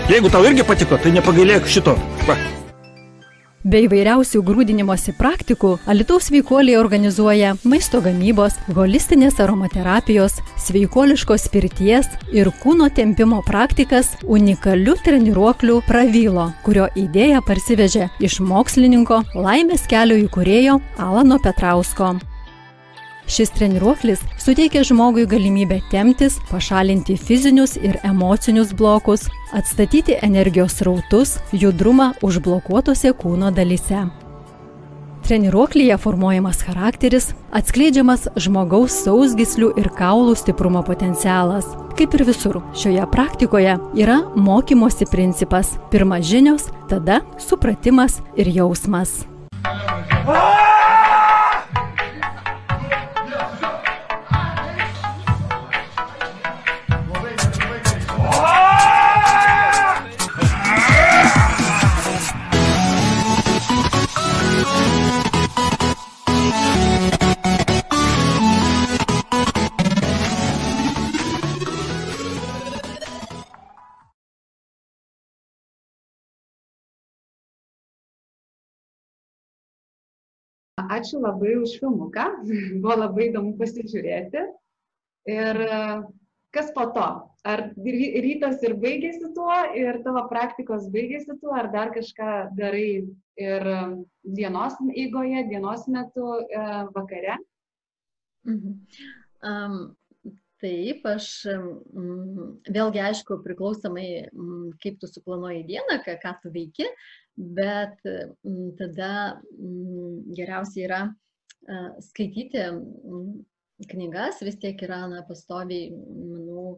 Jeigu tau irgi patiko, tai nepagailėk šito. Va. Be įvairiausių grūdinimosi praktikų, Alitaus veikuoliai organizuoja maisto gamybos, holistinės aromaterapijos, sveikuoliškos pirties ir kūno tempimo praktikas unikalių treniruoklių pravylo, kurio idėją parsivežė iš mokslininko Laimės kelio įkūrėjo Alano Petrausko. Šis treniruoklis suteikia žmogui galimybę temtis, pašalinti fizinius ir emocinius blokus, atstatyti energijos rautus, judrumą užblokuotose kūno dalyse. Treniruoklyje formuojamas charakteris, atskleidžiamas žmogaus sausgislių ir kaulų stiprumo potencialas. Kaip ir visur, šioje praktikoje yra mokymosi principas - pirma žinios, tada supratimas ir jausmas. Ačiū labai už filmuką, buvo labai įdomu pasižiūrėti. Ir e, kas po to? Ar ry- rytas ir baigėsi tuo, ir tavo praktikos baigėsi tuo, ar dar kažką darai ir e, dienos eigoje, dienos metu, e, vakare? Mhm. Um, taip, aš vėlgi aišku priklausomai, kaip tu suplanuoji dieną, ką, ką tu veiki, bet tada geriausia yra skaityti knygas, vis tiek yra na, pastoviai, manau,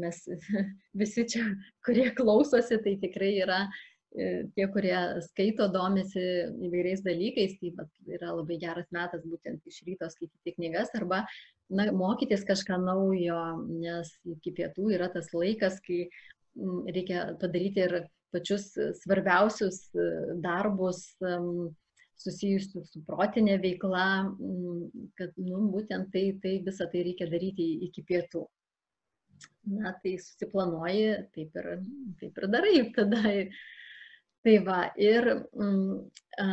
mes visi čia, kurie klausosi, tai tikrai yra tie, kurie skaito, domisi įvairiais dalykais, tai vat, yra labai geras metas būtent iš ryto skaityti knygas arba na, mokytis kažką naujo, nes iki pietų yra tas laikas, kai mm, reikia padaryti ir pačius svarbiausius e, darbus susijusius su protinė veikla, kad nu, būtent tai, tai visą tai reikia daryti iki pietų. Na, tai susiplanuoji, taip ir, taip ir darai tada. Tai va, ir mm, a,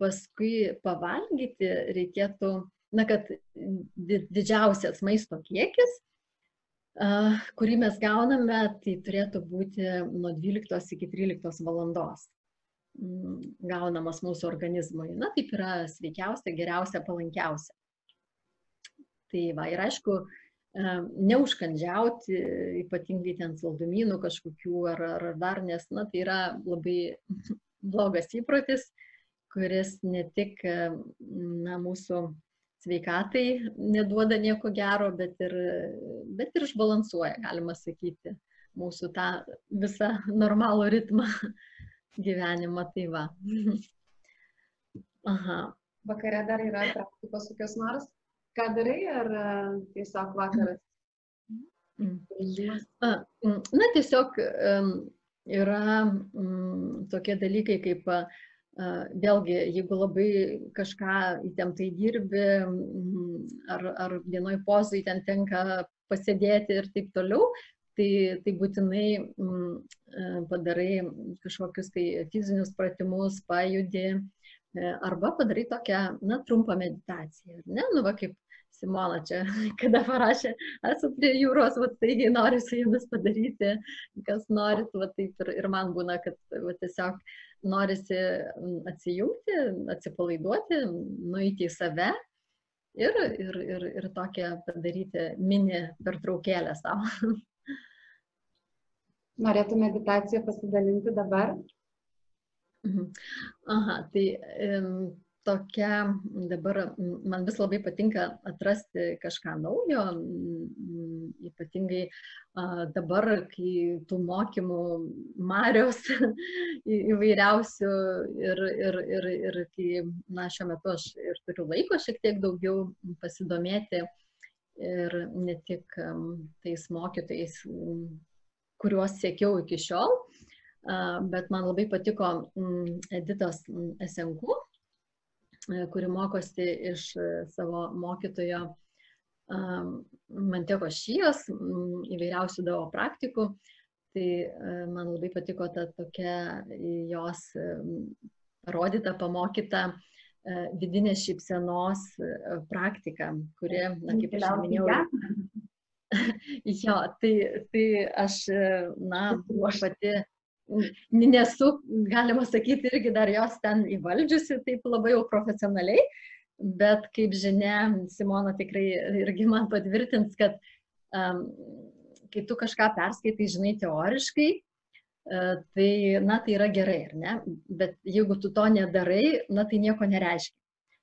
paskui pavalgyti reikėtų, na, kad di- didžiausias maisto kiekis, a, kurį mes gauname, tai turėtų būti nuo 12 iki 13 valandos. mm, gaunamas mūsų organizmui. Na, taip yra sveikiausia, geriausia, palankiausia. Tai va, ir aišku, neužkandžiauti, ypatingai ten saldumynų kažkokių ar, ar dar, nes, na, tai yra labai blogas įprotis, kuris ne tik, na, mūsų sveikatai neduoda nieko gero, bet ir, bet ir išbalansuoja, galima sakyti, mūsų tą visą normalų ritmą gyvenimą. Tai va. Aha. Vakare dar yra praktikos kokios nors. Ką darai ar e, tiesiog vakaras? Mm. Na, tiesiog yra tokie dalykai kaip vėlgi, jeigu labai kažką įtemptai dirbi, ar, ar vienoj pozai ten tenka pasėdėti ir taip toliau, tai, tai būtinai padarai kažkokius tai fizinius pratimus, pajudi, e, arba padarai tokią, na, trumpą meditaciją. Ne, nu, va, kaip Simona čia, kada parašė, esu prie jūros, va, taigi noriu su jumis padaryti, kas norit, va, taip ir, ir man būna, kad va, tiesiog norisi atsijungti, atsipalaiduoti, nueiti į save ir, ir, ir, ir tokią padaryti mini pertraukėlę savo. Norėtų meditaciją pasidalinti dabar? Mhm. Aha, tai tokia dabar man vis labai patinka atrasti kažką naujo, ypatingai dabar, kai tų mokymų marios įvairiausių ir, ir, ir, ir kai, na, šiuo metu aš ir turiu laiko šiek tiek daugiau pasidomėti ir ne tik tais mokytojais, kuriuos siekiau iki šiol, bet man labai patiko Editos Esenku kuri mokosi iš e, savo mokytojo Manteko Šijos įvairiausių davo praktikų. Tai e, man labai patiko ta tokia jos parodyta, pamokyta vidinės šypsenos praktika, kuri, na, kaip aš minėjau, jo, tai, tai aš, na, aš pati nesu, galima sakyti, irgi dar jos ten įvaldžiusi taip labai jau profesionaliai, bet kaip žinia, Simona tikrai irgi man patvirtins, kad um, kai tu kažką perskaitai, žinai, teoriškai, uh, tai, na, tai yra gerai, ar ne? Bet jeigu tu to nedarai, na, tai nieko nereiškia.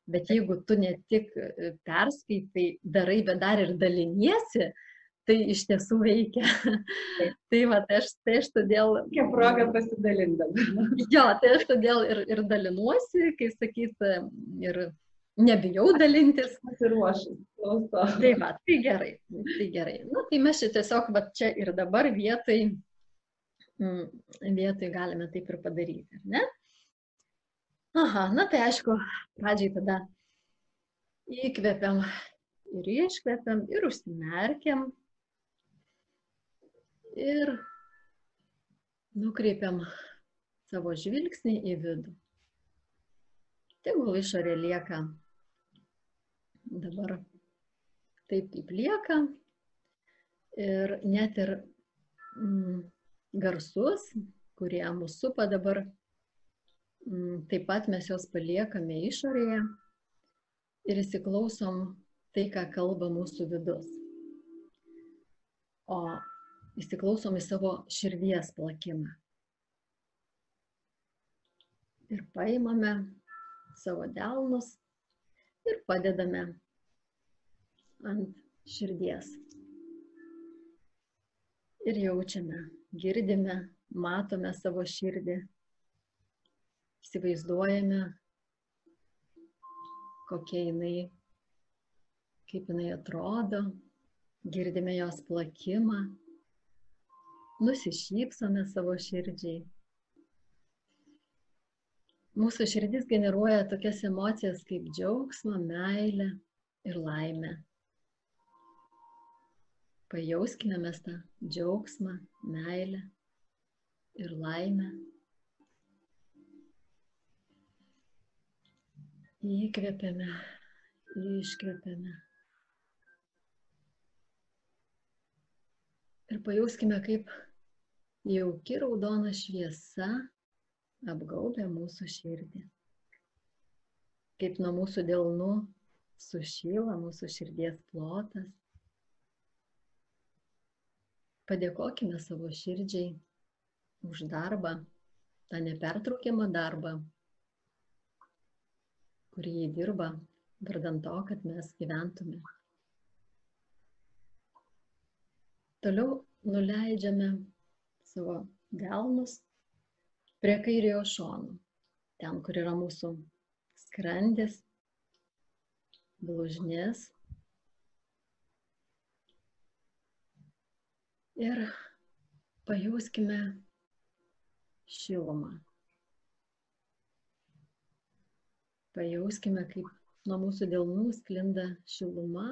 Bet jeigu tu ne tik e, perskaitai, darai, bet dar ir daliniesi, uh, tai iš tiesų veikia. tai va, tai aš, tai aš todėl... Kokia proga pasidalindama. jo, tai aš todėl ir, ir dalinuosi, kai sakyt, ir nebijau dalintis. Pasiruošus. Tai va, tai gerai, tai gerai. Na, tai mes čia tiesiog, va, čia ir dabar vietai, mm, vietai galime taip ir padaryti, ar ne? Aha, na tai aišku, pradžiai tada įkvepiam ir iškvepiam ir užsimerkiam ir nukreipiam savo žvilgsnį į vidų. Tegul išorė lieka dabar taip kaip lieka ir net ir mm, garsus, kurie mūsų supa dabar, mm, taip pat mes juos paliekame išorėje ir įsiklausom tai, ką kalba mūsų vidus. O įsiklausom į savo širdies plakimą. Ir paimame savo delnus ir padedame ant širdies. Ir jaučiame, girdime, matome savo širdį, įsivaizduojame, kokia jinai, kaip jinai atrodo, girdime jos plakimą nusišypsome savo širdžiai. Mūsų širdis generuoja tokias emocijas kaip džiaugsmą, meilę ir laimę. Pajauskime mes tą džiaugsmą, meilę ir laimę. Įkvepiame, iškvepiame. Ir pajauskime, kaip jauki raudona šviesa apgaubia mūsų širdį. Kaip nuo mūsų delnų sušyla mūsų širdies plotas. Padėkokime savo širdžiai už darbą, tą nepertraukiamą darbą, kurį jį dirba, vardant to, kad mes gyventume. Toliau nuleidžiame savo delnus prie kairiojo šono, ten, kur yra mūsų skrandis, blužnės. Ir pajauskime šilumą. Pajauskime, kaip nuo mūsų delnų sklinda šiluma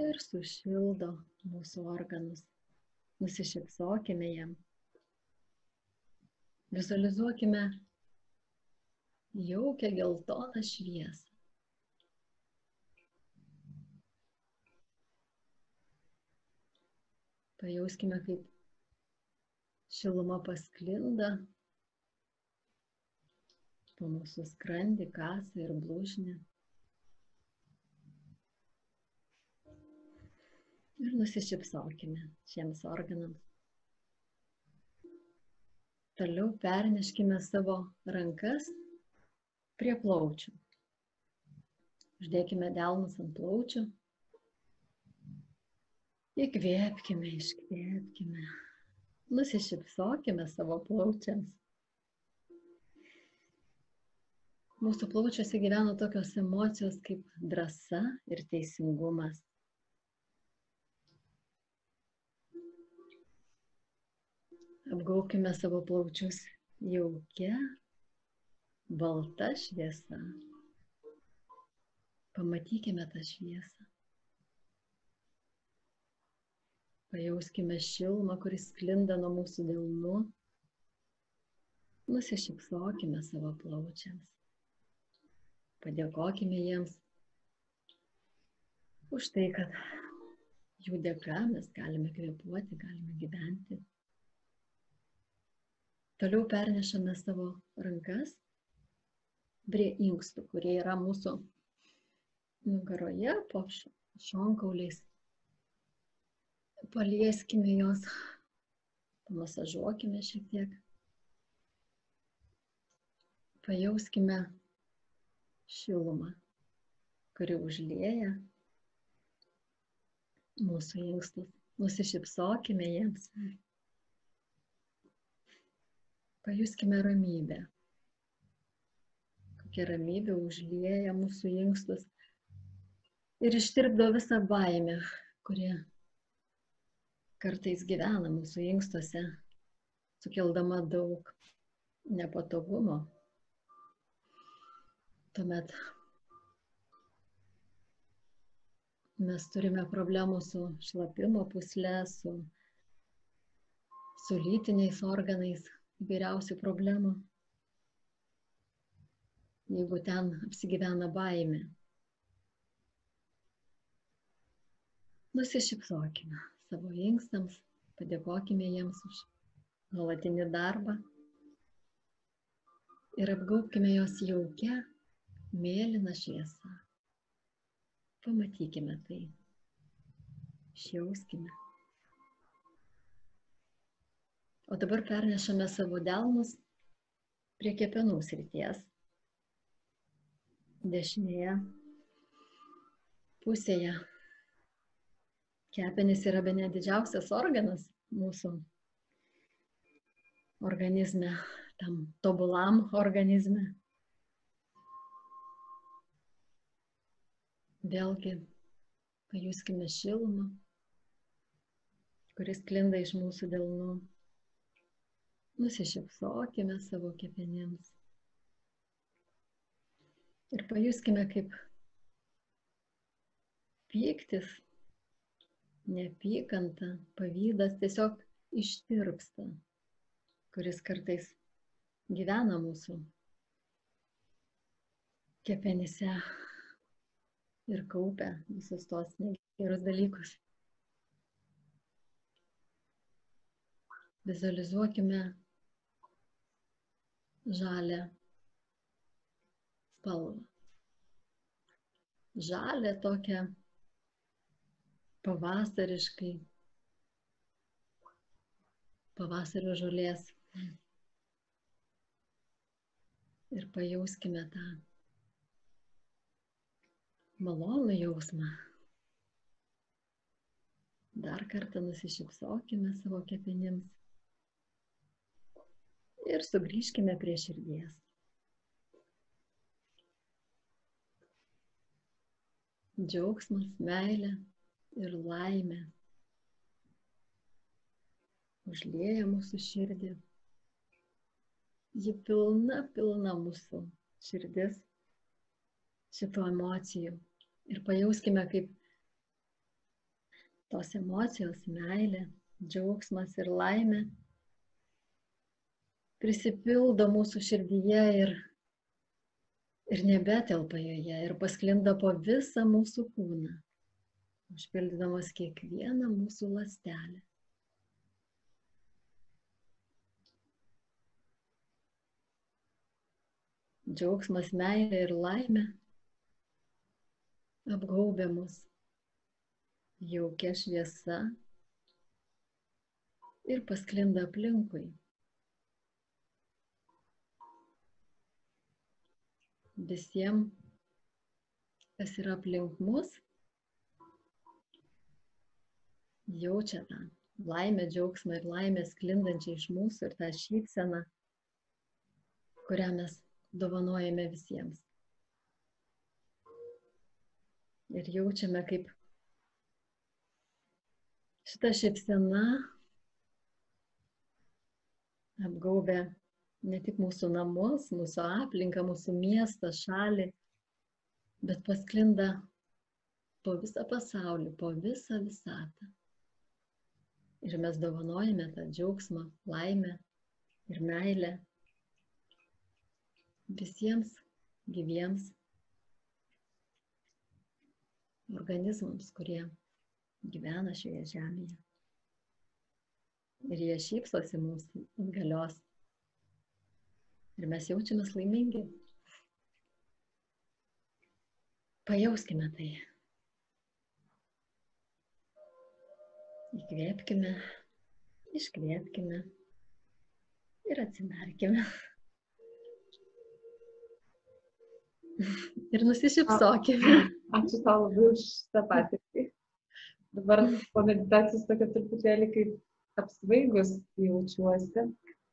ir sušildo mūsų organus. Nusišypsokime jam. Vizualizuokime jaukę geltoną šviesą. Pajauskime, kaip šiluma pasklinda po mūsų skrandį, kasą ir blūžnį. Ir nusišypsokime šiems organams. Toliau perneškime savo rankas prie plaučių. Uždėkime delnus ant plaučių. Įkvėpkime, iškvėpkime. Nusišypsokime savo plaučiams. Mūsų plaučiuose gyvena tokios emocijos kaip drąsa ir teisingumas. Apgaukime savo plaučius jaukia, balta šviesa. Pamatykime tą šviesą. Pajauskime šilumą, kuris sklinda nuo mūsų delnų. Nusišypsokime savo plaučiams. Padėkokime jiems už tai, kad jų dėka mes galime kvepuoti, galime gyventi. Toliau pernešame savo rankas prie inkstų, kurie yra mūsų nugaroje, po šonkauliais. Palieskime juos, pamasažuokime šiek tiek. Pajauskime šilumą, kuri užlieja mūsų inkstus. Nusišypsokime jiems. Pajuskime ramybę. Kokia ramybė užlieja mūsų inkstus ir ištirpdo visą baimę, kurie kartais gyvena mūsų inkstuose, sukeldama daug nepatogumo. Tuomet mes turime problemų su šlapimo pusle, su, su lytiniais organais, įvairiausių problemų, jeigu ten apsigyvena baime. Nusišypsokime savo inkstams, padėkokime jiems už nuolatinį darbą ir apgaubkime jos jaukia, mėlyna šviesa. Pamatykime tai, išjauskime. O dabar pernešame savo delnus prie kepenų srities. Dešinėje pusėje kepenys yra be ne didžiausias organas mūsų organizme, tam tobulam organizme. Vėlgi pajuskime šilumą, kuris klinda iš mūsų delnų. Nusišypsokime savo kepenims. Ir pajuskime, kaip pyktis, neapykanta, pavydas tiesiog ištirpsta, kuris kartais gyvena mūsų kepenyse ir kaupia visus tos negerus dalykus. Vizualizuokime žalę spalvą. Žalę tokią pavasariškai, pavasario žolės. Ir pajauskime tą malonų jausmą. Dar kartą nusišypsokime savo kepenims ir sugrįžkime prie širdies. Džiaugsmas, meilė ir laimė užlieja mūsų širdį. Ji pilna, pilna mūsų širdis šitų emocijų. Ir pajauskime, kaip tos emocijos, meilė, džiaugsmas ir laimė prisipildo mūsų širdyje ir, ir nebetelpa joje ir pasklinda po visą mūsų kūną, užpildydamas kiekvieną mūsų lastelę. Džiaugsmas, meilė ir laimė apgaubė mus jaukia šviesa ir pasklinda aplinkui. Visiems, kas yra aplink mus, jaučia tą laimę, džiaugsmą ir laimę sklindančią iš mūsų ir tą šypseną, kurią mes dovanojame visiems. Ir jaučiame, kaip šita šypsena apgaubė ne tik mūsų namus, mūsų aplinką, mūsų miestą, šalį, bet pasklinda po visą pasaulį, po visą visatą. Ir mes dovanojame tą džiaugsmą, laimę ir meilę visiems gyviems organizmams, kurie gyvena šioje žemėje. Ir jie šypsosi mums galios. Ir mes jaučiamės laimingi. Pajauskime tai. Įkvėpkime, iškvėpkime ir atsimerkime. Ir nusišypsokime. Ačiū tau labai už tą patirtį. Dabar po meditacijos tokia truputėlį kaip apsvaigus jaučiuosi.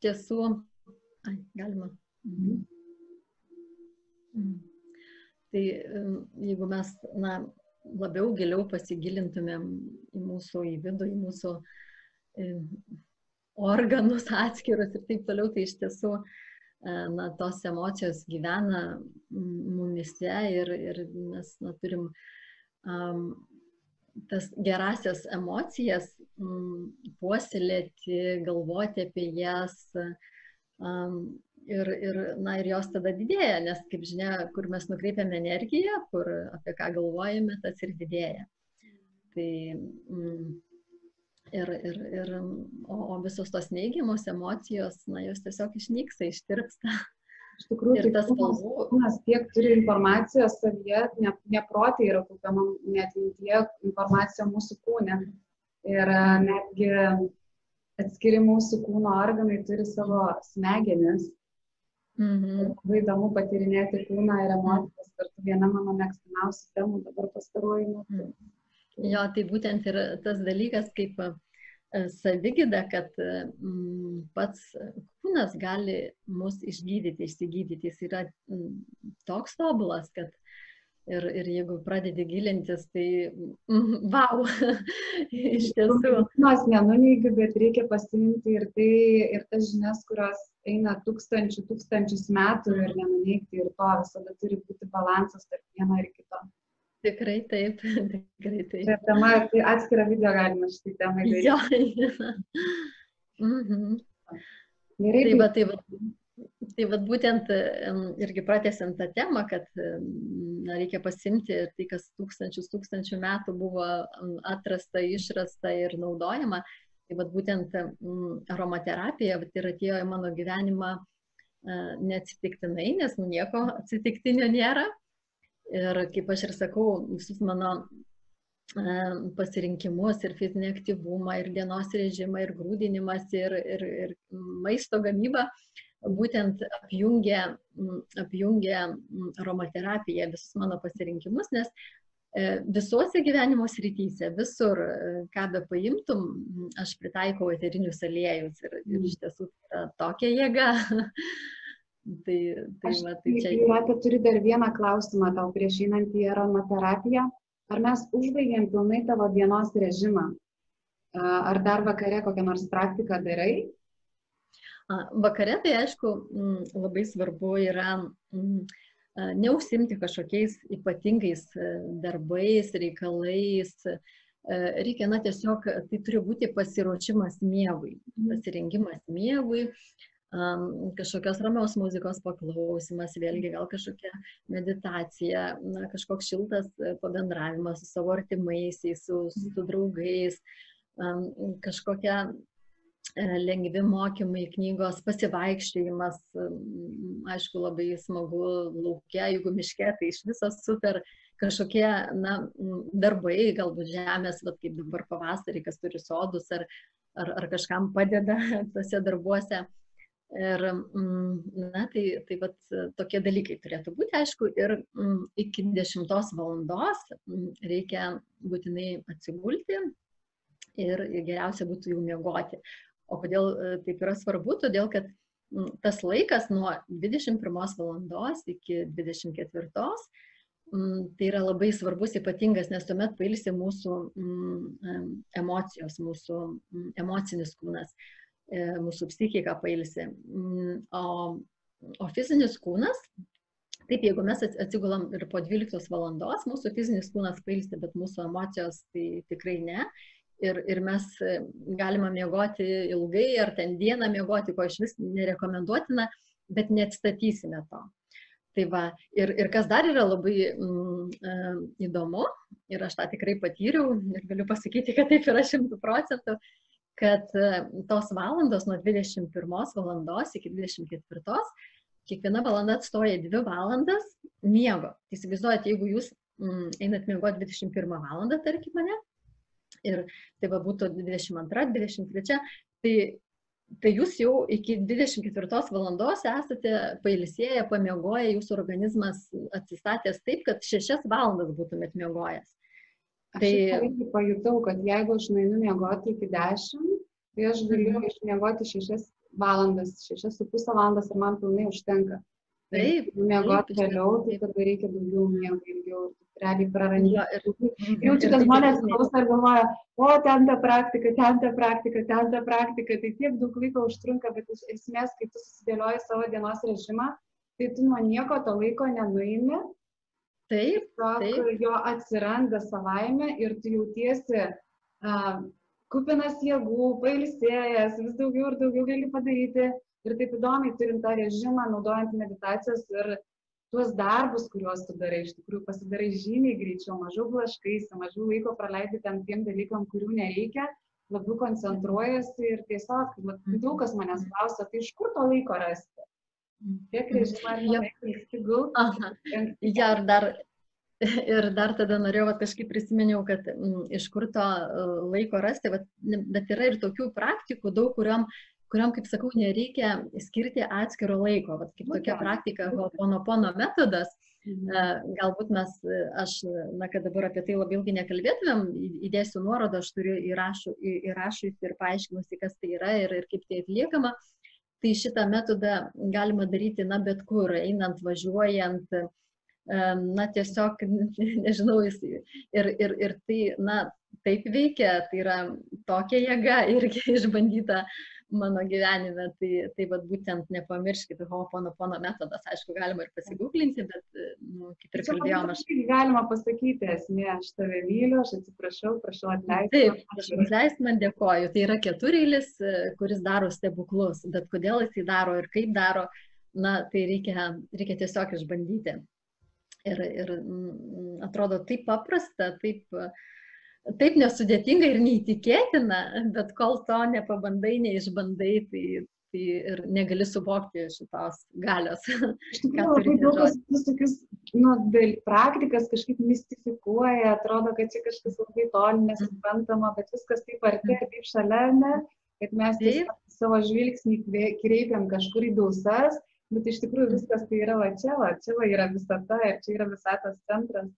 Tiesų, ai, galima. Mhm. Mhm. Tai jeigu mes na, labiau giliau pasigilintumėm į mūsų į vidų, į mūsų organus atskirus ir taip toliau, tai iš tiesų na, tos emocijos gyvena mumise ir, ir mes na, turim um, tas gerasias emocijas m, puoselėti, galvoti apie jas um, ir, ir, na, ir jos tada didėja, nes, kaip žinia, kur mes nukreipiame energiją, kur apie ką galvojame, tas ir didėja. Tai, mm, ir, ir, ir, o, o visos tos neigiamos emocijos, na, jos tiesiog išnyksta, ištirpsta. Iš tikrųjų, ir tas kūnas tiek turi informacijos savyje, ne, ne protai yra kaupiama net mintie informacija mūsų kūne. Ir e, netgi atskiri mūsų kūno organai turi savo smegenis. Mhm. Labai įdomu patirinėti kūną ir emocijas. Kartu viena mano mėgstamiausių temų dabar pastaruoju metu. Mhm. Jo, tai būtent ir tas dalykas, kaip E, savigyda, kad mm, pats kūnas gali mus išgydyti, išsigydyti. Jis yra mm, toks tobulas, kad ir, ir jeigu pradedi gilintis, tai wow, iš tiesų. Mes nenuneigiu, bet reikia pasiimti ir tai, ir tas žinias, kurios eina tūkstančių, tūkstančius metų ir nenuneigti ir to visada turi būti balansas tarp vieno ir kito. Tikrai taip, tikrai taip. Tai tema, tai atskirą video galima šitai temai daryti. Jo. mhm. Gerai. Tai va, tai va, tai va būtent irgi pratęsiant tą temą, kad na, reikia pasimti tai, kas tūkstančius tūkstančių metų buvo atrasta, išrasta ir naudojama. Tai va būtent aromaterapija ir atėjo į mano gyvenimą neatsitiktinai, nes nu nieko atsitiktinio nėra. Ir kaip aš ir sakau, visus mano pasirinkimus ir fizinį aktyvumą, ir dienos režimą, ir grūdinimas, ir, ir, ir maisto gamybą, būtent apjungia, apjungia aromaterapiją visus mano pasirinkimus, nes visuose gyvenimo srityse, visur, ką be paimtum, aš pritaikau eterinius aliejus ir, ir iš tiesų yra tokia jėga. tai, tai, va, tai čia. Jūratė, turi dar vieną klausimą tau prieš einant į aromaterapiją. Ar mes užbaigėm pilnai tavo dienos režimą? Ar dar vakare kokią nors praktiką darai? Vakare tai aišku labai svarbu yra neužsimti kažkokiais ypatingais darbais, reikalais. Reikia, na, tiesiog tai turi būti pasiruošimas miegui, pasirengimas miegui, kažkokios ramios muzikos paklausimas, vėlgi gal kažkokia meditacija, na, kažkoks šiltas pabendravimas su savo artimaisiais, su, su draugais, kažkokia lengvi mokymai, knygos, pasivaikščiojimas, aišku, labai smagu laukia, jeigu miške, tai iš viso super kažkokie na, darbai, galbūt žemės, vat, kaip dabar pavasarį, kas turi sodus, ar, ar, ar kažkam padeda tose darbuose. Ir, na, tai, tai vat, tokie dalykai turėtų būti, aišku, ir iki 10 valandos reikia būtinai atsigulti ir geriausia būtų jau miegoti. O kodėl e, taip yra svarbu? Todėl, kad tas laikas nuo 21 valandos iki 24 tai yra labai svarbus, ypatingas, nes tuomet pailsi mūsų emocijos, mūsų emocinis kūnas, e, mūsų psichika pailsi. O, o fizinis kūnas, taip, jeigu mes atsigulam ir po 12 valandos, mūsų fizinis kūnas pailsi, bet mūsų emocijos tai tikrai ne ir, ir mes e, galime miegoti ilgai ar ten dieną miegoti, ko iš vis nerekomenduotina, bet neatstatysime to. Tai va, ir, ir kas dar yra labai mm, įdomu, ir aš tą tikrai patyriau, ir galiu pasakyti, kad taip yra šimtų procentų, kad e, tos valandos nuo 21 valandos iki 24, kiekviena valanda atstoja 2 valandas miego. Tai įsivaizduojate, jeigu jūs mm, einat miegoti 21 valandą, tarkim mane, ir tai va būtų 22, 23, tai, tai jūs jau iki 24 valandos esate pailsėję, pamiegoję, jūsų organizmas atsistatęs taip, kad 6 valandas būtumėt miegojęs. Tai aš pajutau, kad jeigu aš nueinu miegoti iki 10, tai aš galiu mhm. išmiegoti 6 valandas, 6,5 valandas ir man pilnai užtenka. Taip. Miegoti vėliau, tai tada reikia daugiau miego ilgiau realiai prarandi. Ja, ir, ir jaučiu, kad žmonės klauso ir galvoja, o ten ta praktika, ten ta praktika, ten ta praktika, tai tiek daug laiko užtrunka, bet iš esmės, kai tu susidėlioji savo dienos režimą, tai tu nuo nieko to laiko nenuimi. Taip, taip. Jo atsiranda savaime ir tu jautiesi uh, kupinas jėgų, pailsėjęs, vis daugiau ir daugiau gali padaryti. Ir taip įdomiai turint tą režimą, naudojant meditacijas ir tuos darbus, kuriuos tu darai, iš tikrųjų pasidarai žymiai greičiau, mažiau blaškaisi, mažiau laiko praleidi tam tiem dalykam, kurių nereikia, labiau koncentruojasi ir tiesiog, mat, daug kas manęs klausia, tai iš kur to laiko rasti? Tiek režimą gulti. Ja, ir dar, ir dar tada norėjau, kad kažkaip prisiminiau, kad m, mm, iš kur to e, laiko rasti, bet, bet yra ir tokių praktikų daug, kuriuom kuriam, kaip sakau, nereikia skirti atskiro laiko. Vat, kaip tokia praktika, hoponopono metodas, mhm. galbūt mes, aš, na, kad dabar apie tai labai ilgai nekalbėtumėm, įdėsiu nuorodą, aš turiu įrašų, įrašus ir paaiškinusi, kas tai yra ir, ir kaip tai atliekama. Tai šitą metodą galima daryti, na, bet kur, einant, važiuojant, na, tiesiog, nežinau, ir, ir, ir tai, na, taip veikia, tai yra tokia jėga irgi išbandyta mano gyvenime, tai, tai vad būtent nepamirškit Ho'oponopono metodas, aišku, galima ir pasigūklinti, bet, nu, kaip ir kalbėjom, aš... Galima pasakyti, esmė, aš tave myliu, aš atsiprašau, prašau atleisti. Taip, prašau atleisti, man dėkoju. Tai yra ketureilis, kuris daro stebuklus, bet kodėl jis tai daro ir kaip daro, na, tai reikia, reikia tiesiog išbandyti. Ir, ir atrodo taip paprasta, taip taip nesudėtinga ir neįtikėtina, bet kol to nepabandai, neišbandai, tai, tai ir negali suvokti šitos galios. Labai daug kas tokius, nu, praktikas kažkaip mistifikuoja, atrodo, kad čia kažkas labai toli nesuprantama, bet viskas taip arti, taip šalia, ne, kad mes savo žvilgsnį kreipiam kažkur į dausas, bet iš tikrųjų viskas tai yra va čia, va čia va yra visata ir čia yra visatos centras.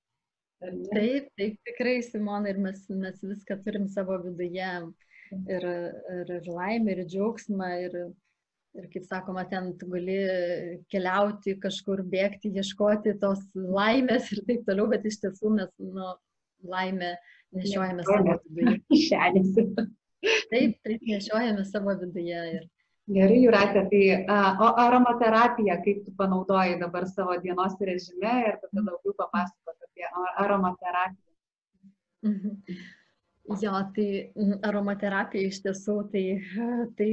Taip, taip tikrai, Simona, ir mes, mes viską turim savo viduje. Ir, ir, ir laimę, ir džiaugsmą, ir, ir kaip sakoma, ten tu gali keliauti kažkur, bėgti, ieškoti tos laimės ir taip toliau, bet iš tiesų mes nu, laimę nešiojame savo viduje. Taip, taip nešiojame savo viduje. Ir, Gerai, Juratė, tai o aromaterapija, kaip tu panaudoji dabar savo dienos režime ir tada daugiau papasakot apie aromaterapiją. Mhm. Jo, tai aromaterapija iš tiesų, tai, tai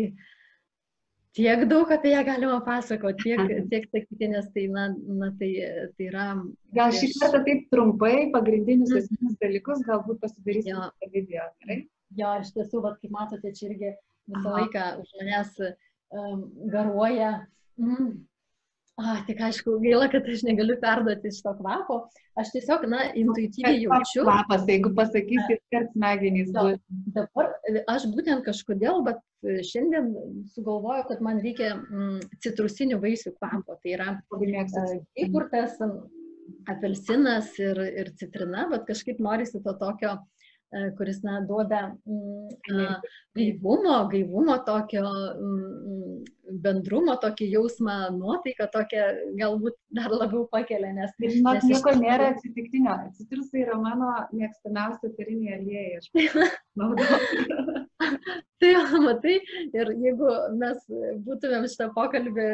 tiek daug apie ją galima pasakoti, tiek, tiek sakyti, nes tai, na, na, tai, tai yra... Gal šį kartą taip trumpai, pagrindinius Mhm. esminius dalykus, galbūt pasidarysime video, gerai? Jo, iš tiesų, vat, kaip matote, čia irgi visą Aha. laiką už manęs um, garuoja. Mm. A, tik aišku, gaila, kad aš negaliu perduoti šito kvapo. Aš tiesiog, na, intuityviai Koks jaučiu. Kvapas, jeigu pasakysi, kad smegenys bus. Dabar e, aš būtent kažkodėl, bet e, šiandien sugalvoju, kad man reikia mm, citrusinių vaisių kvapo. Tai yra mėgstu. įkurtas apelsinas ir, ir citrina, bet kažkaip norisi to tokio, e, kuris, na, duoda mm, a, gaivumo, gaivumo tokio mm, bendrumo, tokį jausmą, nuotaiką tokią galbūt dar labiau pakelia, nes Ir žinok, nes nieko tikrųjų- nėra atsitiktinio. Citrusai yra mano mėgstamiausia eteriniai aliejai. Tai matai, ir jeigu mes būtumėm šitą pokalbį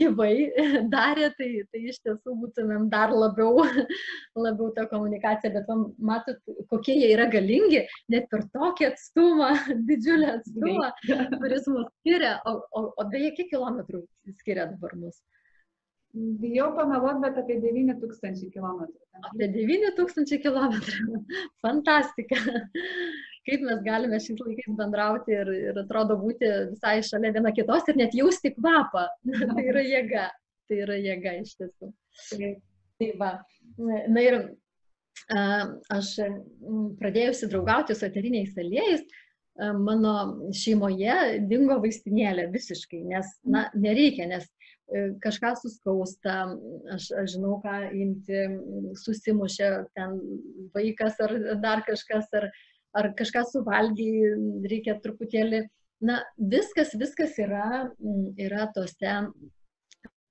gyvai darę, tai, tai iš tiesų būtumėm dar labiau, labiau tą komunikaciją, bet va, matot, kokie jie yra galingi, net per tokį atstumą, didžiulį atstumą, kuris mus skiria, o, o, o beje, kiek kilometrų skiria dabar mus? Bijau pameluoti, bet apie 9000 km. Apie 9000 km. Fantastika. Kaip mes galime šiais laikais bendrauti ir, ir atrodo būti visai šalia viena kitos ir net jausti kvapą. tai yra jėga. Tai yra jėga iš tiesų. Tai va. Na ir aš pradėjusi draugauti su eteriniais aliejais, mano šeimoje dingo vaistinėlė visiškai, nes, na, nereikia, nes e, kažką suskausta, aš, aš žinau, ką imti, susimušė ten vaikas ar dar kažkas, ar, ar kažką suvalgiai, reikia truputėlį, na, viskas, viskas yra, yra tose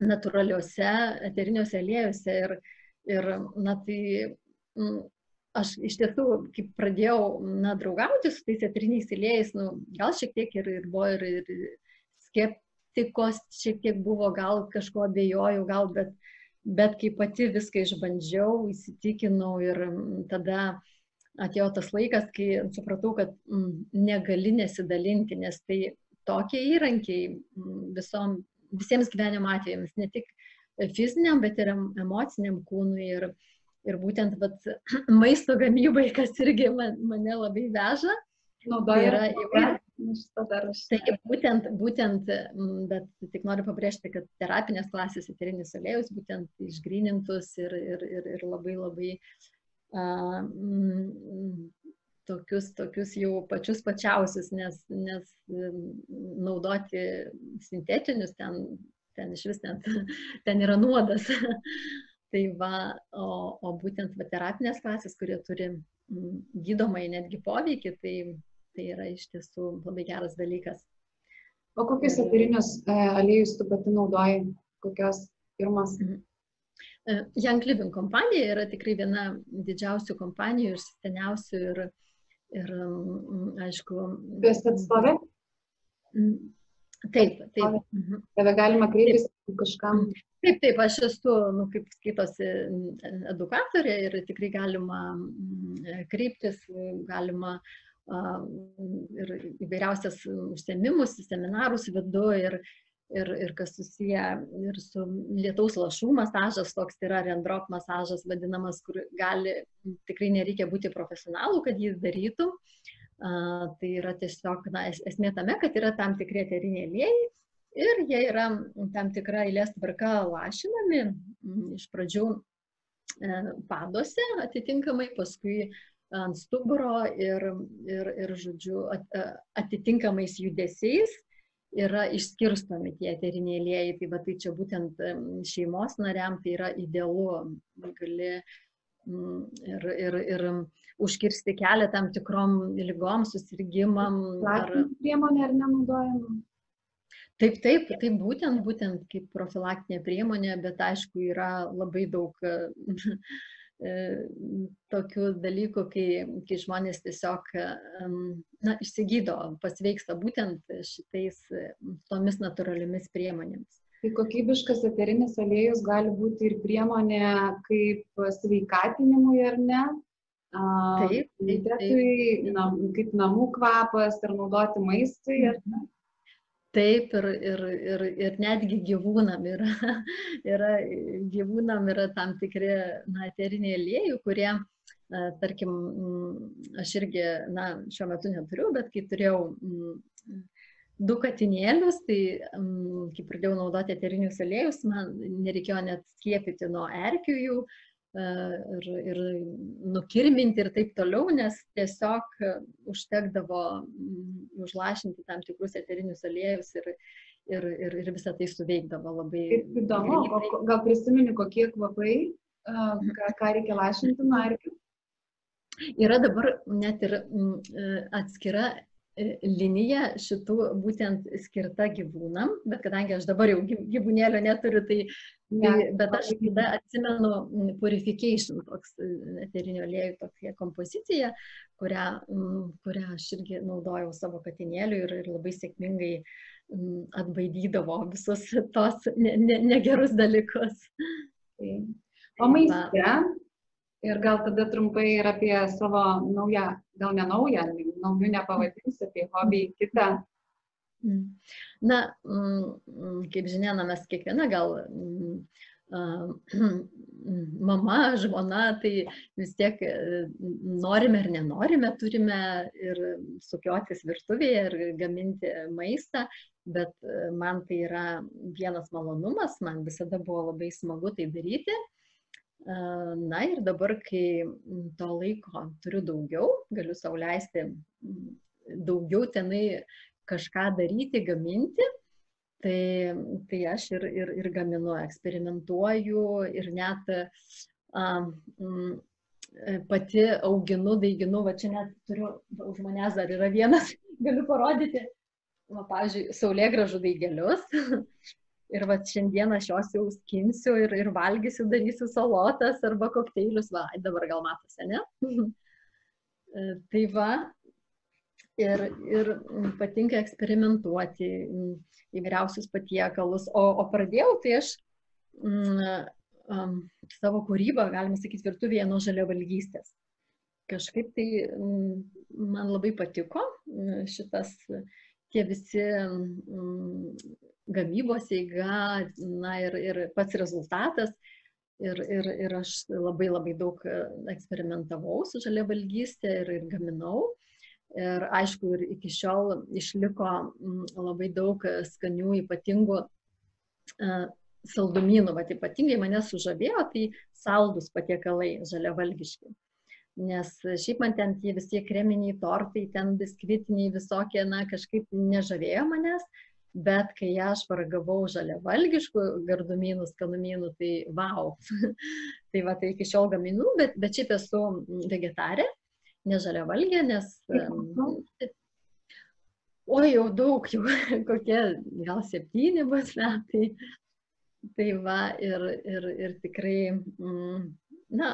natūraliuose eteriniuose aliejuose ir, ir na, tai aš iš tiesų, kai pradėjau, na, draugauti su tais eteriniais aliejais, nu, gal šiek tiek ir, ir buvo ir, ir skeptikos, šiek tiek buvo, gal kažko abejojau, gal, bet, bet kai pati viską išbandžiau, įsitikinau ir tada atėjo tas laikas, kai supratau, kad mm, negali nesidalinti, nes tai tokie įrankiai mm, visom, visiems gyvenimo atvejams, ne tik fiziniam, bet ir em- emociniam kūnui. Ir, ir būtent vat, maisto gamybai, kas irgi man, mane labai veža, Naudoju. yra įvair- Šitą dar aš. Tai būtent, būtent, mm, bet tik noriu pabrėžti, kad terapinės klasės eterinis aliejus būtent išgrinintus ir, ir, ir, ir labai labai mm, tokius, tokius jau pačius pačiausius, nes, nes naudoti sintetinius ten, ten iš vis net, ten yra nuodas. tai va, o, o būtent va, terapinės klasės, kurie turi gydomai netgi poveikį, tai, tai yra iš tiesų labai geras dalykas. O kokius eterinius e, aliejus tu pati naudoji? Kokios pirmas? E, Young Living kompanija yra tikrai viena didžiausių kompanijų ir seniausių ir, ir mm, aišku. Tu esi atstovė? Mm, Taip, taip. mhm. Tave galima kreiptis kažkam. Taip, taip, aš esu, nu, kaip skaitosi, mm, edukatorė ir tikrai galima mm, kreiptis, galima ir įvairiausias užsiemimus, seminarus vedu ir, ir, ir kas susiję ir su lietaus lašų masažas, toks yra rendrop masažas vadinamas, kur gali, tikrai nereikia būti profesionalu, kad jis darytų. A, tai yra tiesiog, na, es- esmė tame, kad yra tam tikri eteriniai aliejai, ir jie yra tam tikra eilės tvarka lašinami iš pradžių e, paduose atitinkamai, paskui ant stuburo ir, ir, ir žodžiu, at, atitinkamais judesiais yra išskirstomi tie eteriniai aliejai. Tai, va, tai čia būtent šeimos nariam tai yra idealu, gali ir, ir, ir užkirsti kelią tam tikrom lygom, susirgymam. Ar... Priemonė ar nenaudojama? Taip, taip, taip būtent, būtent kaip profilaktinė priemonė, bet aišku yra labai daug tokių dalykų, kai, kai žmonės tiesiog em, na, išsigydo, pasveiksta būtent šitais e, tomis natūraliomis priemonėmis. Tai kokybiškas eterinis aliejus gali būti ir priemonė kaip sveikatinimui ar ne? Taip, taip, imunitetui, nam, kaip namų kvapas ar naudoti maistui. Ar ne? Taip, ir, ir, ir, ir netgi gyvūnam yra, yra, gyvūnam yra tam tikri na, eteriniai aliejų, kurie, na, tarkim, mm, aš irgi, na, šiuo metu neturiu, bet kai turėjau mm, du katinėlius, tai mm, kai pradėjau naudoti eterinius aliejus, man nereikėjo net skiepyti nuo erkių jų ir, ir nukirminti ir taip toliau, nes tiesiog užtekdavo mm, užlašinti tam tikrus eterinius aliejus ir, ir, ir, ir visą tai suveikdavo labai. Kaip įdomu, greitai. gal prisimeni, kokie kvapai, a, ką, ką reikia lašinti nuo erkių? Yra dabar net ir mm, e, atskira e, linija šitų būtent skirta gyvūnam, bet kadangi aš dabar jau gy- gyvūnėlio neturiu, tai, tai bet aš tada atsimenu Purification, toks eterinio aliejų tokia kompozicija, kurią, kurią aš irgi naudojau savo katinėliui ir, ir labai sėkmingai atbaidydavo visus tos ne, ne, negerus dalykus. Tai. O maiste, ir gal tada trumpai ir apie savo naują, gal ne naują, naujų nepavadinsiu, apie hobį kitą. Mm. Na, mm, mm, kaip žinia, na, mes kiekviena gal mama, žmona, tai vis tiek e, norime ar nenorime, turime ir sukiotis virtuvėje ir gaminti maistą, bet e, man tai yra vienas malonumas, man visada buvo labai smagu tai daryti. Na ir dabar, kai to laiko turiu daugiau, galiu sauliaisti daugiau tenai kažką daryti, gaminti, tai, tai aš ir, ir, ir gaminu, eksperimentuoju ir net a, m, pati auginu, daiginu, va čia net turiu, už manęs dar yra vienas, galiu parodyti, va, pavyzdžiui, saulėgražų daigelius. Ir va šiandieną aš juos jau skinsiu ir, ir valgysiu, darysiu salotas arba kokteilius, va, dabar gal matosi, ne? Tai va, ir, ir patinka eksperimentuoti įvairiausius patiekalus. O, o pradėjau tai aš mm, um, savo kūrybą, galima sakyti, virtuvėje nuo žalio valgystės. Kažkaip tai mm, man labai patiko mm, šitas, tie visi mm, gamybos eiga, na ir, ir pats rezultatas. Ir, ir, ir aš labai labai daug eksperimentavau su žalia valgystė ir, ir gaminau. Ir aišku, ir iki šiol išliko mm, labai daug skanių, ypatingų e, saldumynų, bet ypatingai mane sužavėjo, tai saldus patiekalai žaliavalgiški. Nes šiaip man ten tie visi kreminiai tortai, ten biskvitiniai visokie, na, kažkaip nežavėjo manęs, bet kai aš paragavau žaliavalgiškų gardumynų, skanumynų, tai wow. tai va, tai iki šiol gaminu, bet, bet šiaip esu vegetarė, ne žaliavalgė, nes... em, O jau daug, jau kokie gal septyni bus metai. Tai va, ir, ir, ir tikrai, mm, na,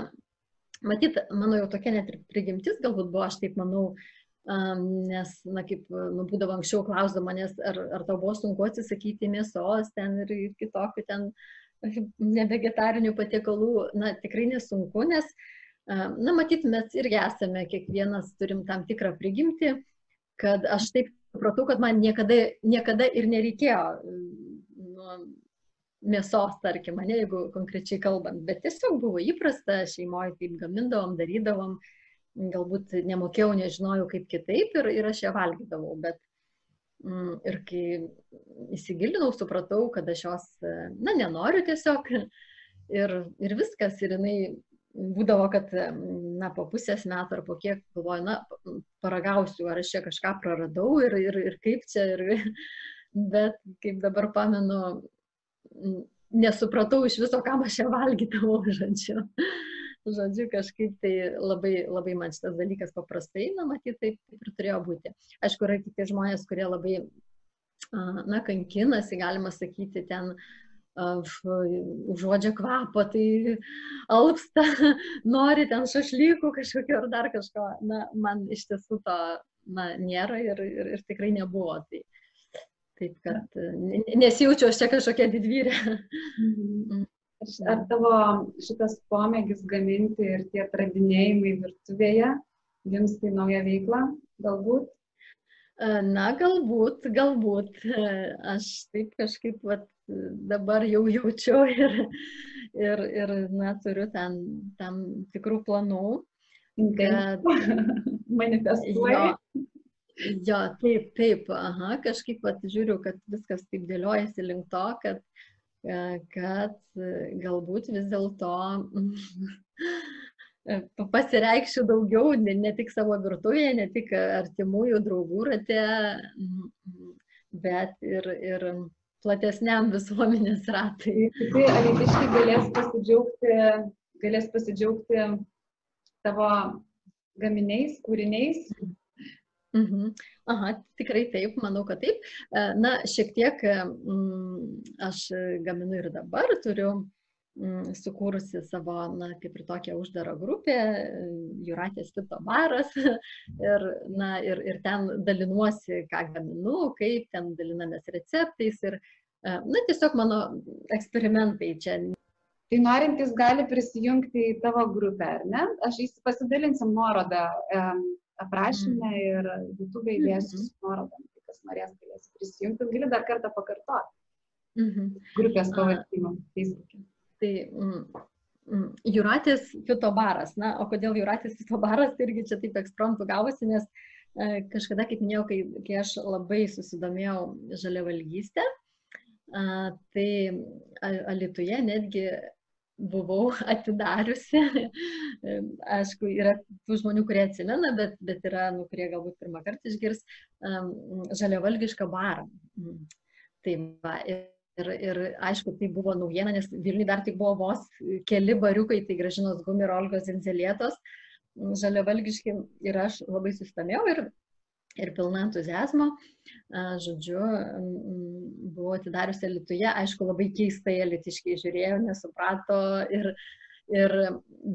matyt, mano jau tokia net ir prigimtis galbūt buvo, aš taip manau, nes, na, kaip, nu, būdavo anksčiau klausdama manęs, ar, ar tau buvo sunku atsisakyti mėsos ten ir, ir kitokių ten nevegetarinių patiekalų, na, tikrai nesunku, nes, na, matyt, mes irgi esame, kiekvienas turim tam tikrą prigimtį, kad aš taip supratau, kad man niekada, niekada ir nereikėjo nu, mėsos, tarkim, ne, jeigu konkrečiai kalbant, bet tiesiog buvo įprasta, šeimoje taip gamindavom, darydavom, galbūt nemokėjau, nežinojau kaip kitaip ir, ir aš ją valgydavau, bet mm, ir kai įsigilinau, supratau, kad aš jos, na, nenoriu tiesiog. Ir, ir viskas, ir jinai būdavo, kad, na, po pusės metų ar po kiek galvoju, na, paragausiu, ar aš čia kažką praradau ir, ir, ir kaip čia. Ir, bet kaip dabar pamenu, nesupratau iš viso, ką aš čia valgydavau, žodžiu. Žodžiu, kažkaip tai labai, labai man šitas dalykas paprastai, na, matyt, taip, taip ir turėjo būti. Aišku, yra kiti žmonės, kurie labai, na, kankinasi, galima sakyti, ten užuodžia kvapą, tai alpsta, nori ten šašlykų kažkokio ar dar kažko. Na, man iš tiesų to, na, nėra ir, ir, ir tikrai nebuvo. Tai, taip, kad nesijaučiu aš čia kažkokia didvyrė. Mhm. Ar tavo šitas pomėgis gaminti ir tie atradinėjimai virtuvėje gimsta į naują veiklą, galbūt? Na, galbūt, galbūt. Aš taip kažkaip vat, dabar jau jaučiu ir, ir, ir na, turiu ten tam tikrų planų. Kad... Manifestuoju. Jo, taip, taip, aha, kažkaip pat žiūriu, kad viskas taip dėliojasi link to, kad kad galbūt vis dėlto pasireikščiau daugiau, ne, ne tik savo virtuvėje, ne tik artimųjų draugų rate, bet ir, ir platesniam visuomenės ratai. Tai alitiškai galės pasidžiaugti, galės pasidžiaugti tavo gaminiais, kūriniais, Mhm. Aha, tikrai taip, manau, kad taip. E, na, šiek tiek mm, aš gaminu ir dabar, turiu sukūrusi savo, na, kaip ir tokią uždarą grupę, Juratės Tito baras. Ir, na, ir, ir ten dalinuosi, ką gaminu, kaip ten dalinamės receptais. Ir, e, na, tiesiog mano eksperimentai čia. Tai norintys gali prisijungti į tavo grupę, ar ne? Aš pasidalinsim nuorodą aprašyme ir YouTube įdėsiu su nuorodom, tai kas norės galės prisijungti. Gali dar kartą pakartoti. Mhm. Grupės pavadinimą Facebook'e. Tai mm, mm, Juratės fitobaras. Na, o kodėl Juratės fitobaras, tai irgi čia taip ekspromptų gavosi, nes e, kažkada, kaip minėjau, kai, kai aš labai susidomėjau žaliavalgystę, tai Alituje netgi buvau atidariusi. Aišku, yra tų žmonių, kurie atsimena, bet, bet yra, nu, kurie galbūt pirmą kartą išgirs um, žaliavalgišką barą. Tai va, ir, ir aišku, tai buvo naujiena, nes Vilniui dar tik buvo vos keli bariukai, tai gražinos gumi ir Olgos Zinzelėtos žaliavalgiški ir aš labai sustamėjau ir ir pilna entuzijazmo. Žodžiu, buvau atidariusi Lietuvoje, aišku, labai keistai elitiškai žiūrėjau, nesuprato ir, ir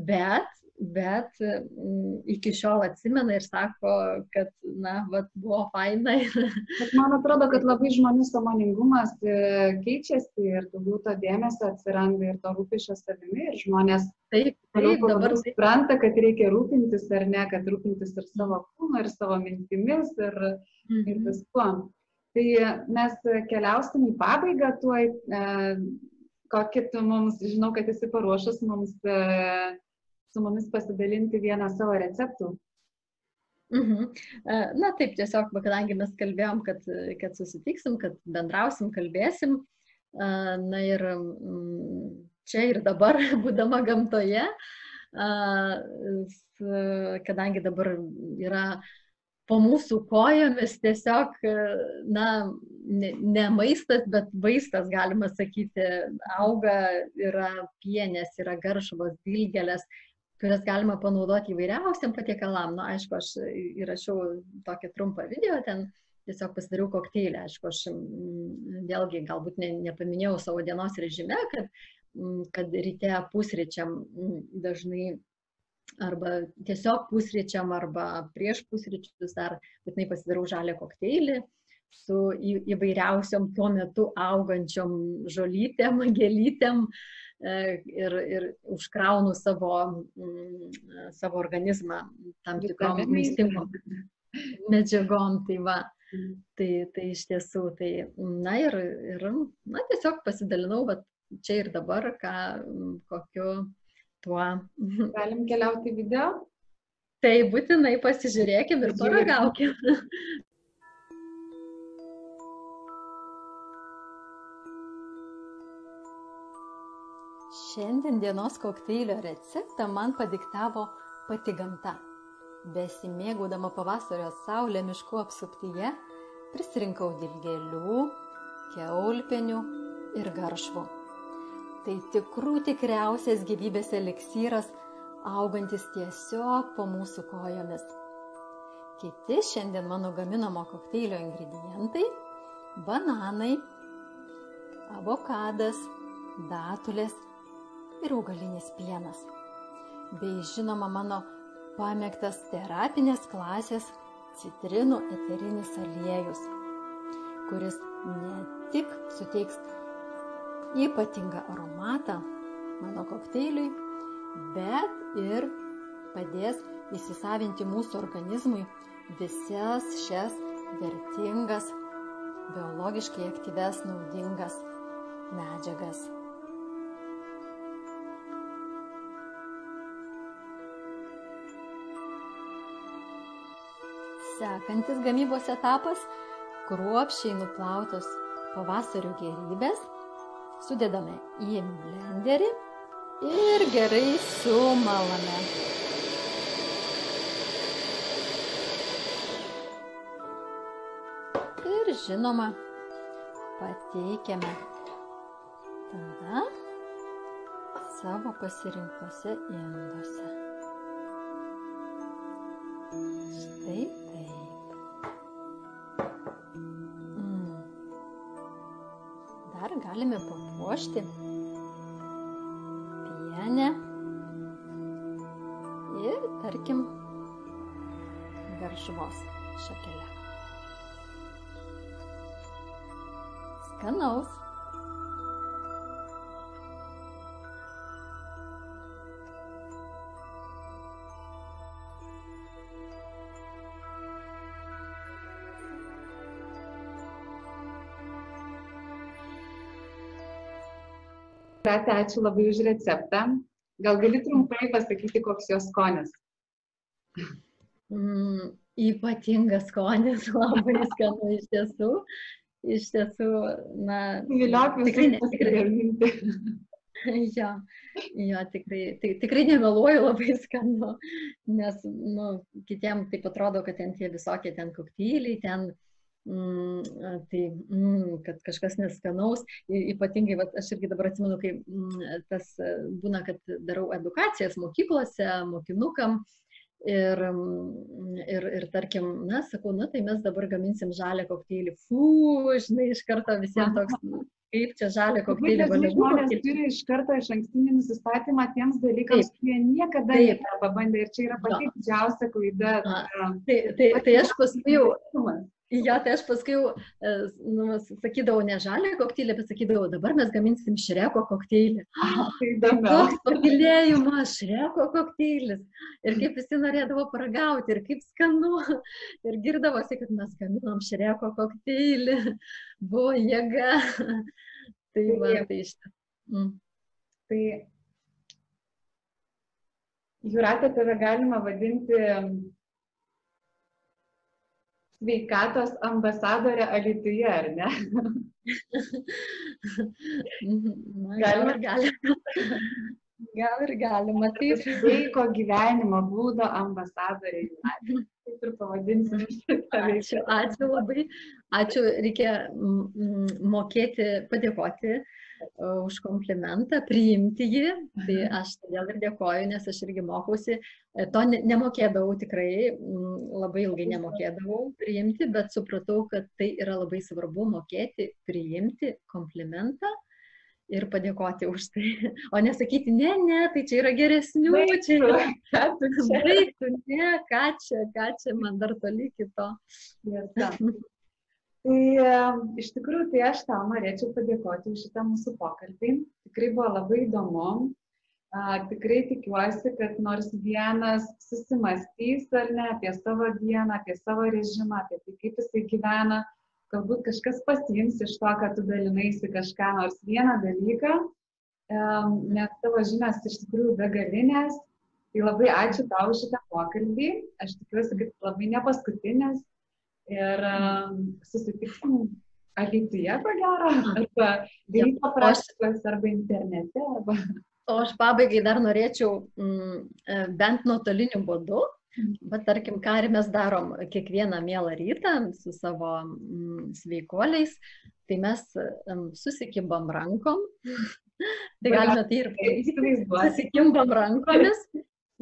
bet bet m, iki šiol atsimena ir sako, kad, na, vat, buvo faina. Bet man atrodo, kad labai žmonių samoningumas e, keičiasi ir daugiau to dėmesio atsiranda ir to rūpišio savimi ir žmonės taip, taip, dabar supranta, kad reikia rūpintis ar ne, kad rūpintis ir savo kūnu, ir savo mintimis, ir, mhm. ir viskuo. Tai mes keliausim į pabaigą tuoj. E, kokį tu mums, žinau, kad esi paruošęs mums e, su mumis pasidalinti vieną savo receptų. Mhm. E, na taip, tiesiog, kadangi mes kalbėjom, kad, kad susitiksim, kad bendrausim, kalbėsim, e, na ir mm, čia ir dabar, būdama gamtoje, e, kadangi dabar yra po mūsų kojomis tiesiog, na, ne, ne maistas, bet vaistas, galima sakyti, auga, yra pienės, yra garšvos, dilgelės, kurias galima panaudoti įvairiausiam patiekalam. Na, aišku, aš įrašiau tokį trumpą video, ten tiesiog pasidariau kokteilį. Aišku, aš vėlgi galbūt ne, nepaminėjau savo dienos režime, kad, kad ryte pusryčiam dažnai arba tiesiog pusryčiam arba prieš pusryčius dar būtinai pasidarau žalę kokteilį su įvairiausiom tuo metu augančiom žolytėm, gėlytėm, ir, ir užkraunu savo, mm, savo organizmą tam tikrom maistingom medžiagom. Tai, va, mm. tai, tai iš tiesų, tai, na ir, ir na, tiesiog pasidalinau, bet čia ir dabar, ką, kokiu tuo. Galim keliauti video? Tai būtinai pasižiūrėkim ir paragaukim. Šiandien dienos kokteilio receptą man padiktavo pati gamta. Besimėgaudama pavasario saulė miškų apsuptyje, prisirinkau dilgėlių, keulpenių ir garšvų. Tai tikrų tikriausias gyvybės eliksyras, augantis tiesiog po mūsų kojomis. Kiti šiandien mano gaminamo kokteilio ingredientai - bananai, avokadas, datulės ir augalinis pienas. Bei žinoma mano pamėgtas terapinės klasės citrinų eterinis aliejus, kuris ne tik suteiks ypatingą aromatą mano kokteiliui, bet ir padės įsisavinti mūsų organizmui visas šias vertingas, biologiškai aktyves, naudingas medžiagas. Sekantis gamybos etapas - kruopščiai nuplautos pavasario gerybės, sudedame į blenderį ir gerai sumalame. Ir žinoma, pateikiame tada savo pasirinktose induose. Galime papuošti pienę ir, tarkim, garšvos šakelę. Skanaus. Jūrate, ačiū labai už receptą. Gal gali trumpai pasakyti, koks jos skonis? Mm, ypatingas skonis, labai skanu iš tiesų. Iš tiesų, na. Viliok tikrai visai ne- tikrai- pasigaminti. Jo, jo tikrai, tai, tikrai nemeluoju labai skanu, nes nu, kitiem taip atrodo, kad ten tie visokie ten kokteiliai, ten, mm, tai, mm, kad kažkas neskanaus. Ypatingai, vat, aš irgi dabar atsimenu, kai mm, tas e, būna, kad darau edukacijas mokyklose, mokinukam. Ir, mm, ir, ir tarkim, na, sakau, na, tai mes dabar gaminsim žalę kokteilį. Fū, žinai, iš karto visiems toks, kaip čia žalę kokteilį dažnai valia žmonės turi iš karto iš ankstinį nusistatymą tiems dalykams, Taip. kurie niekada pabandę. Ir čia yra pati didžiausia klaida. A, Tai, tai, tai aš paskui jau. jo, tai aš paskui e, nu, sakydavau ne žalę kokteilį, bet sakydavau, dabar mes gaminsim šreko kokteilį. Tai įdomiau. Toks pagilėjimas, šreko kokteilis. Ir kaip visi norėdavo paragauti, ir kaip skanu. Ir girdavosi, kad mes gaminom šreko kokteilį. Buvo jėga. Tai va, tai iš tiesų. Mm. Tai Juratė, tave galima vadinti sveikatos ambasadorė Alituje, ar ne? Na, gal ir galima. Gal ir galima, taip. Sveiko gyvenimo būdo ambasadorė. Taip ir pavadinsim veiklą. Ačiū, ačiū labai. Ačiū, reikia mokėti padėkoti uh, už komplimentą, priimti jį. Tai aš todėl ir dėkoju, nes aš irgi mokausi. E, To ne- nemokėdavau tikrai, mm, labai ilgai nemokėdavau priimti, bet supratau, kad tai yra labai svarbu mokėti priimti komplimentą. Ir padėkoti už tai. O nesakyti, ne, ne, tai čia yra geresnių, čia yra Ką tu čia? Baigtų, ne, ką čia, ką čia, man dar toli kito. Tiesa. Tai iš tikrųjų, tai aš tau norėčiau padėkoti už šitą mūsų pokalbį. Tikrai buvo labai įdomu. Tikrai tikiuosi, kad nors vienas susimastys ar ne apie savo dieną, apie savo režimą, apie tai, kaip jisai gyvena, galbūt kažkas pasiims iš to, kad tu dalinaisi kažką nors vieną dalyką, nes tavo žinios iš tikrųjų begalinės. Tai labai ačiū tau už šitą pokalbį. Aš tikiuosi, kad labai ne paskutinis. Ir em, susitiksim Alytuje, ko gero, arba ryto o aš- praktikos, arba internete, arba... O aš pabaigai dar norėčiau mm, e, bent nuotoliniu būdu, Mhm. bet tarkim, ką ir mes darom kiekvieną mielą rytą su savo mm, sveikuoliais, tai mes mm, susikibam rankom, tai galime tai ir susikimbam rankomis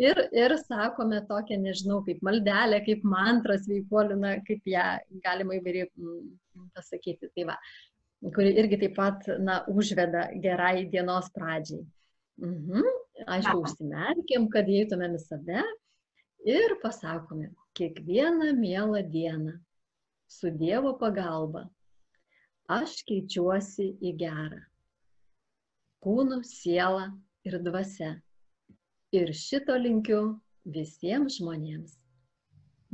ir, ir sakome tokią, nežinau, kaip maldelę, kaip mantrą sveikuolių, na, kaip ją galima įvairiai mm, pasakyti. Tai va, kuri irgi taip pat, na, užveda gerai dienos pradžiai. Mhm. Aišku, Aha. užsimerkiam, kad įeitumėm į save ir pasakome, kiekvieną mielą dieną su Dievo pagalba aš keičiuosi į gerą. Kūnu, siela ir dvasia. Ir šito linkiu visiems žmonėms.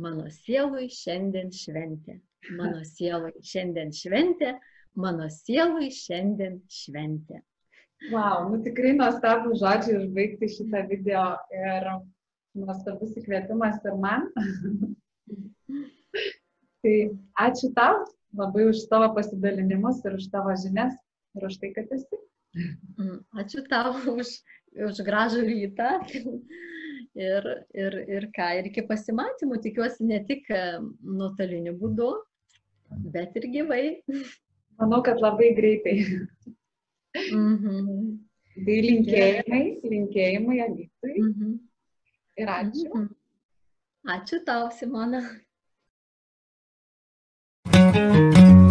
Mano sielui šiandien šventė. Mano sielui šiandien šventė. Mano sielui šiandien šventė. Wow, nu tikrai nuostabų žodžiai užbaigti šitą video ir nuostabus įkvėpimas ir man. tai ačiū tau labai už tavo pasidalinimus ir už tavo žinias ir už tai, kad esi. Mm, Ačiū tau už, už gražų rytą. Ir, ir, ir ką, ir iki pasimatymų tikiuosi ne tik e, nuotoliniu būdu, bet ir gyvai. Manau, kad labai greitai. Mhm. Tai linkėjimai, linkėjimai Alytui Mhm. ir ačiū. Mhm. Ačiū tau, Simona. thank you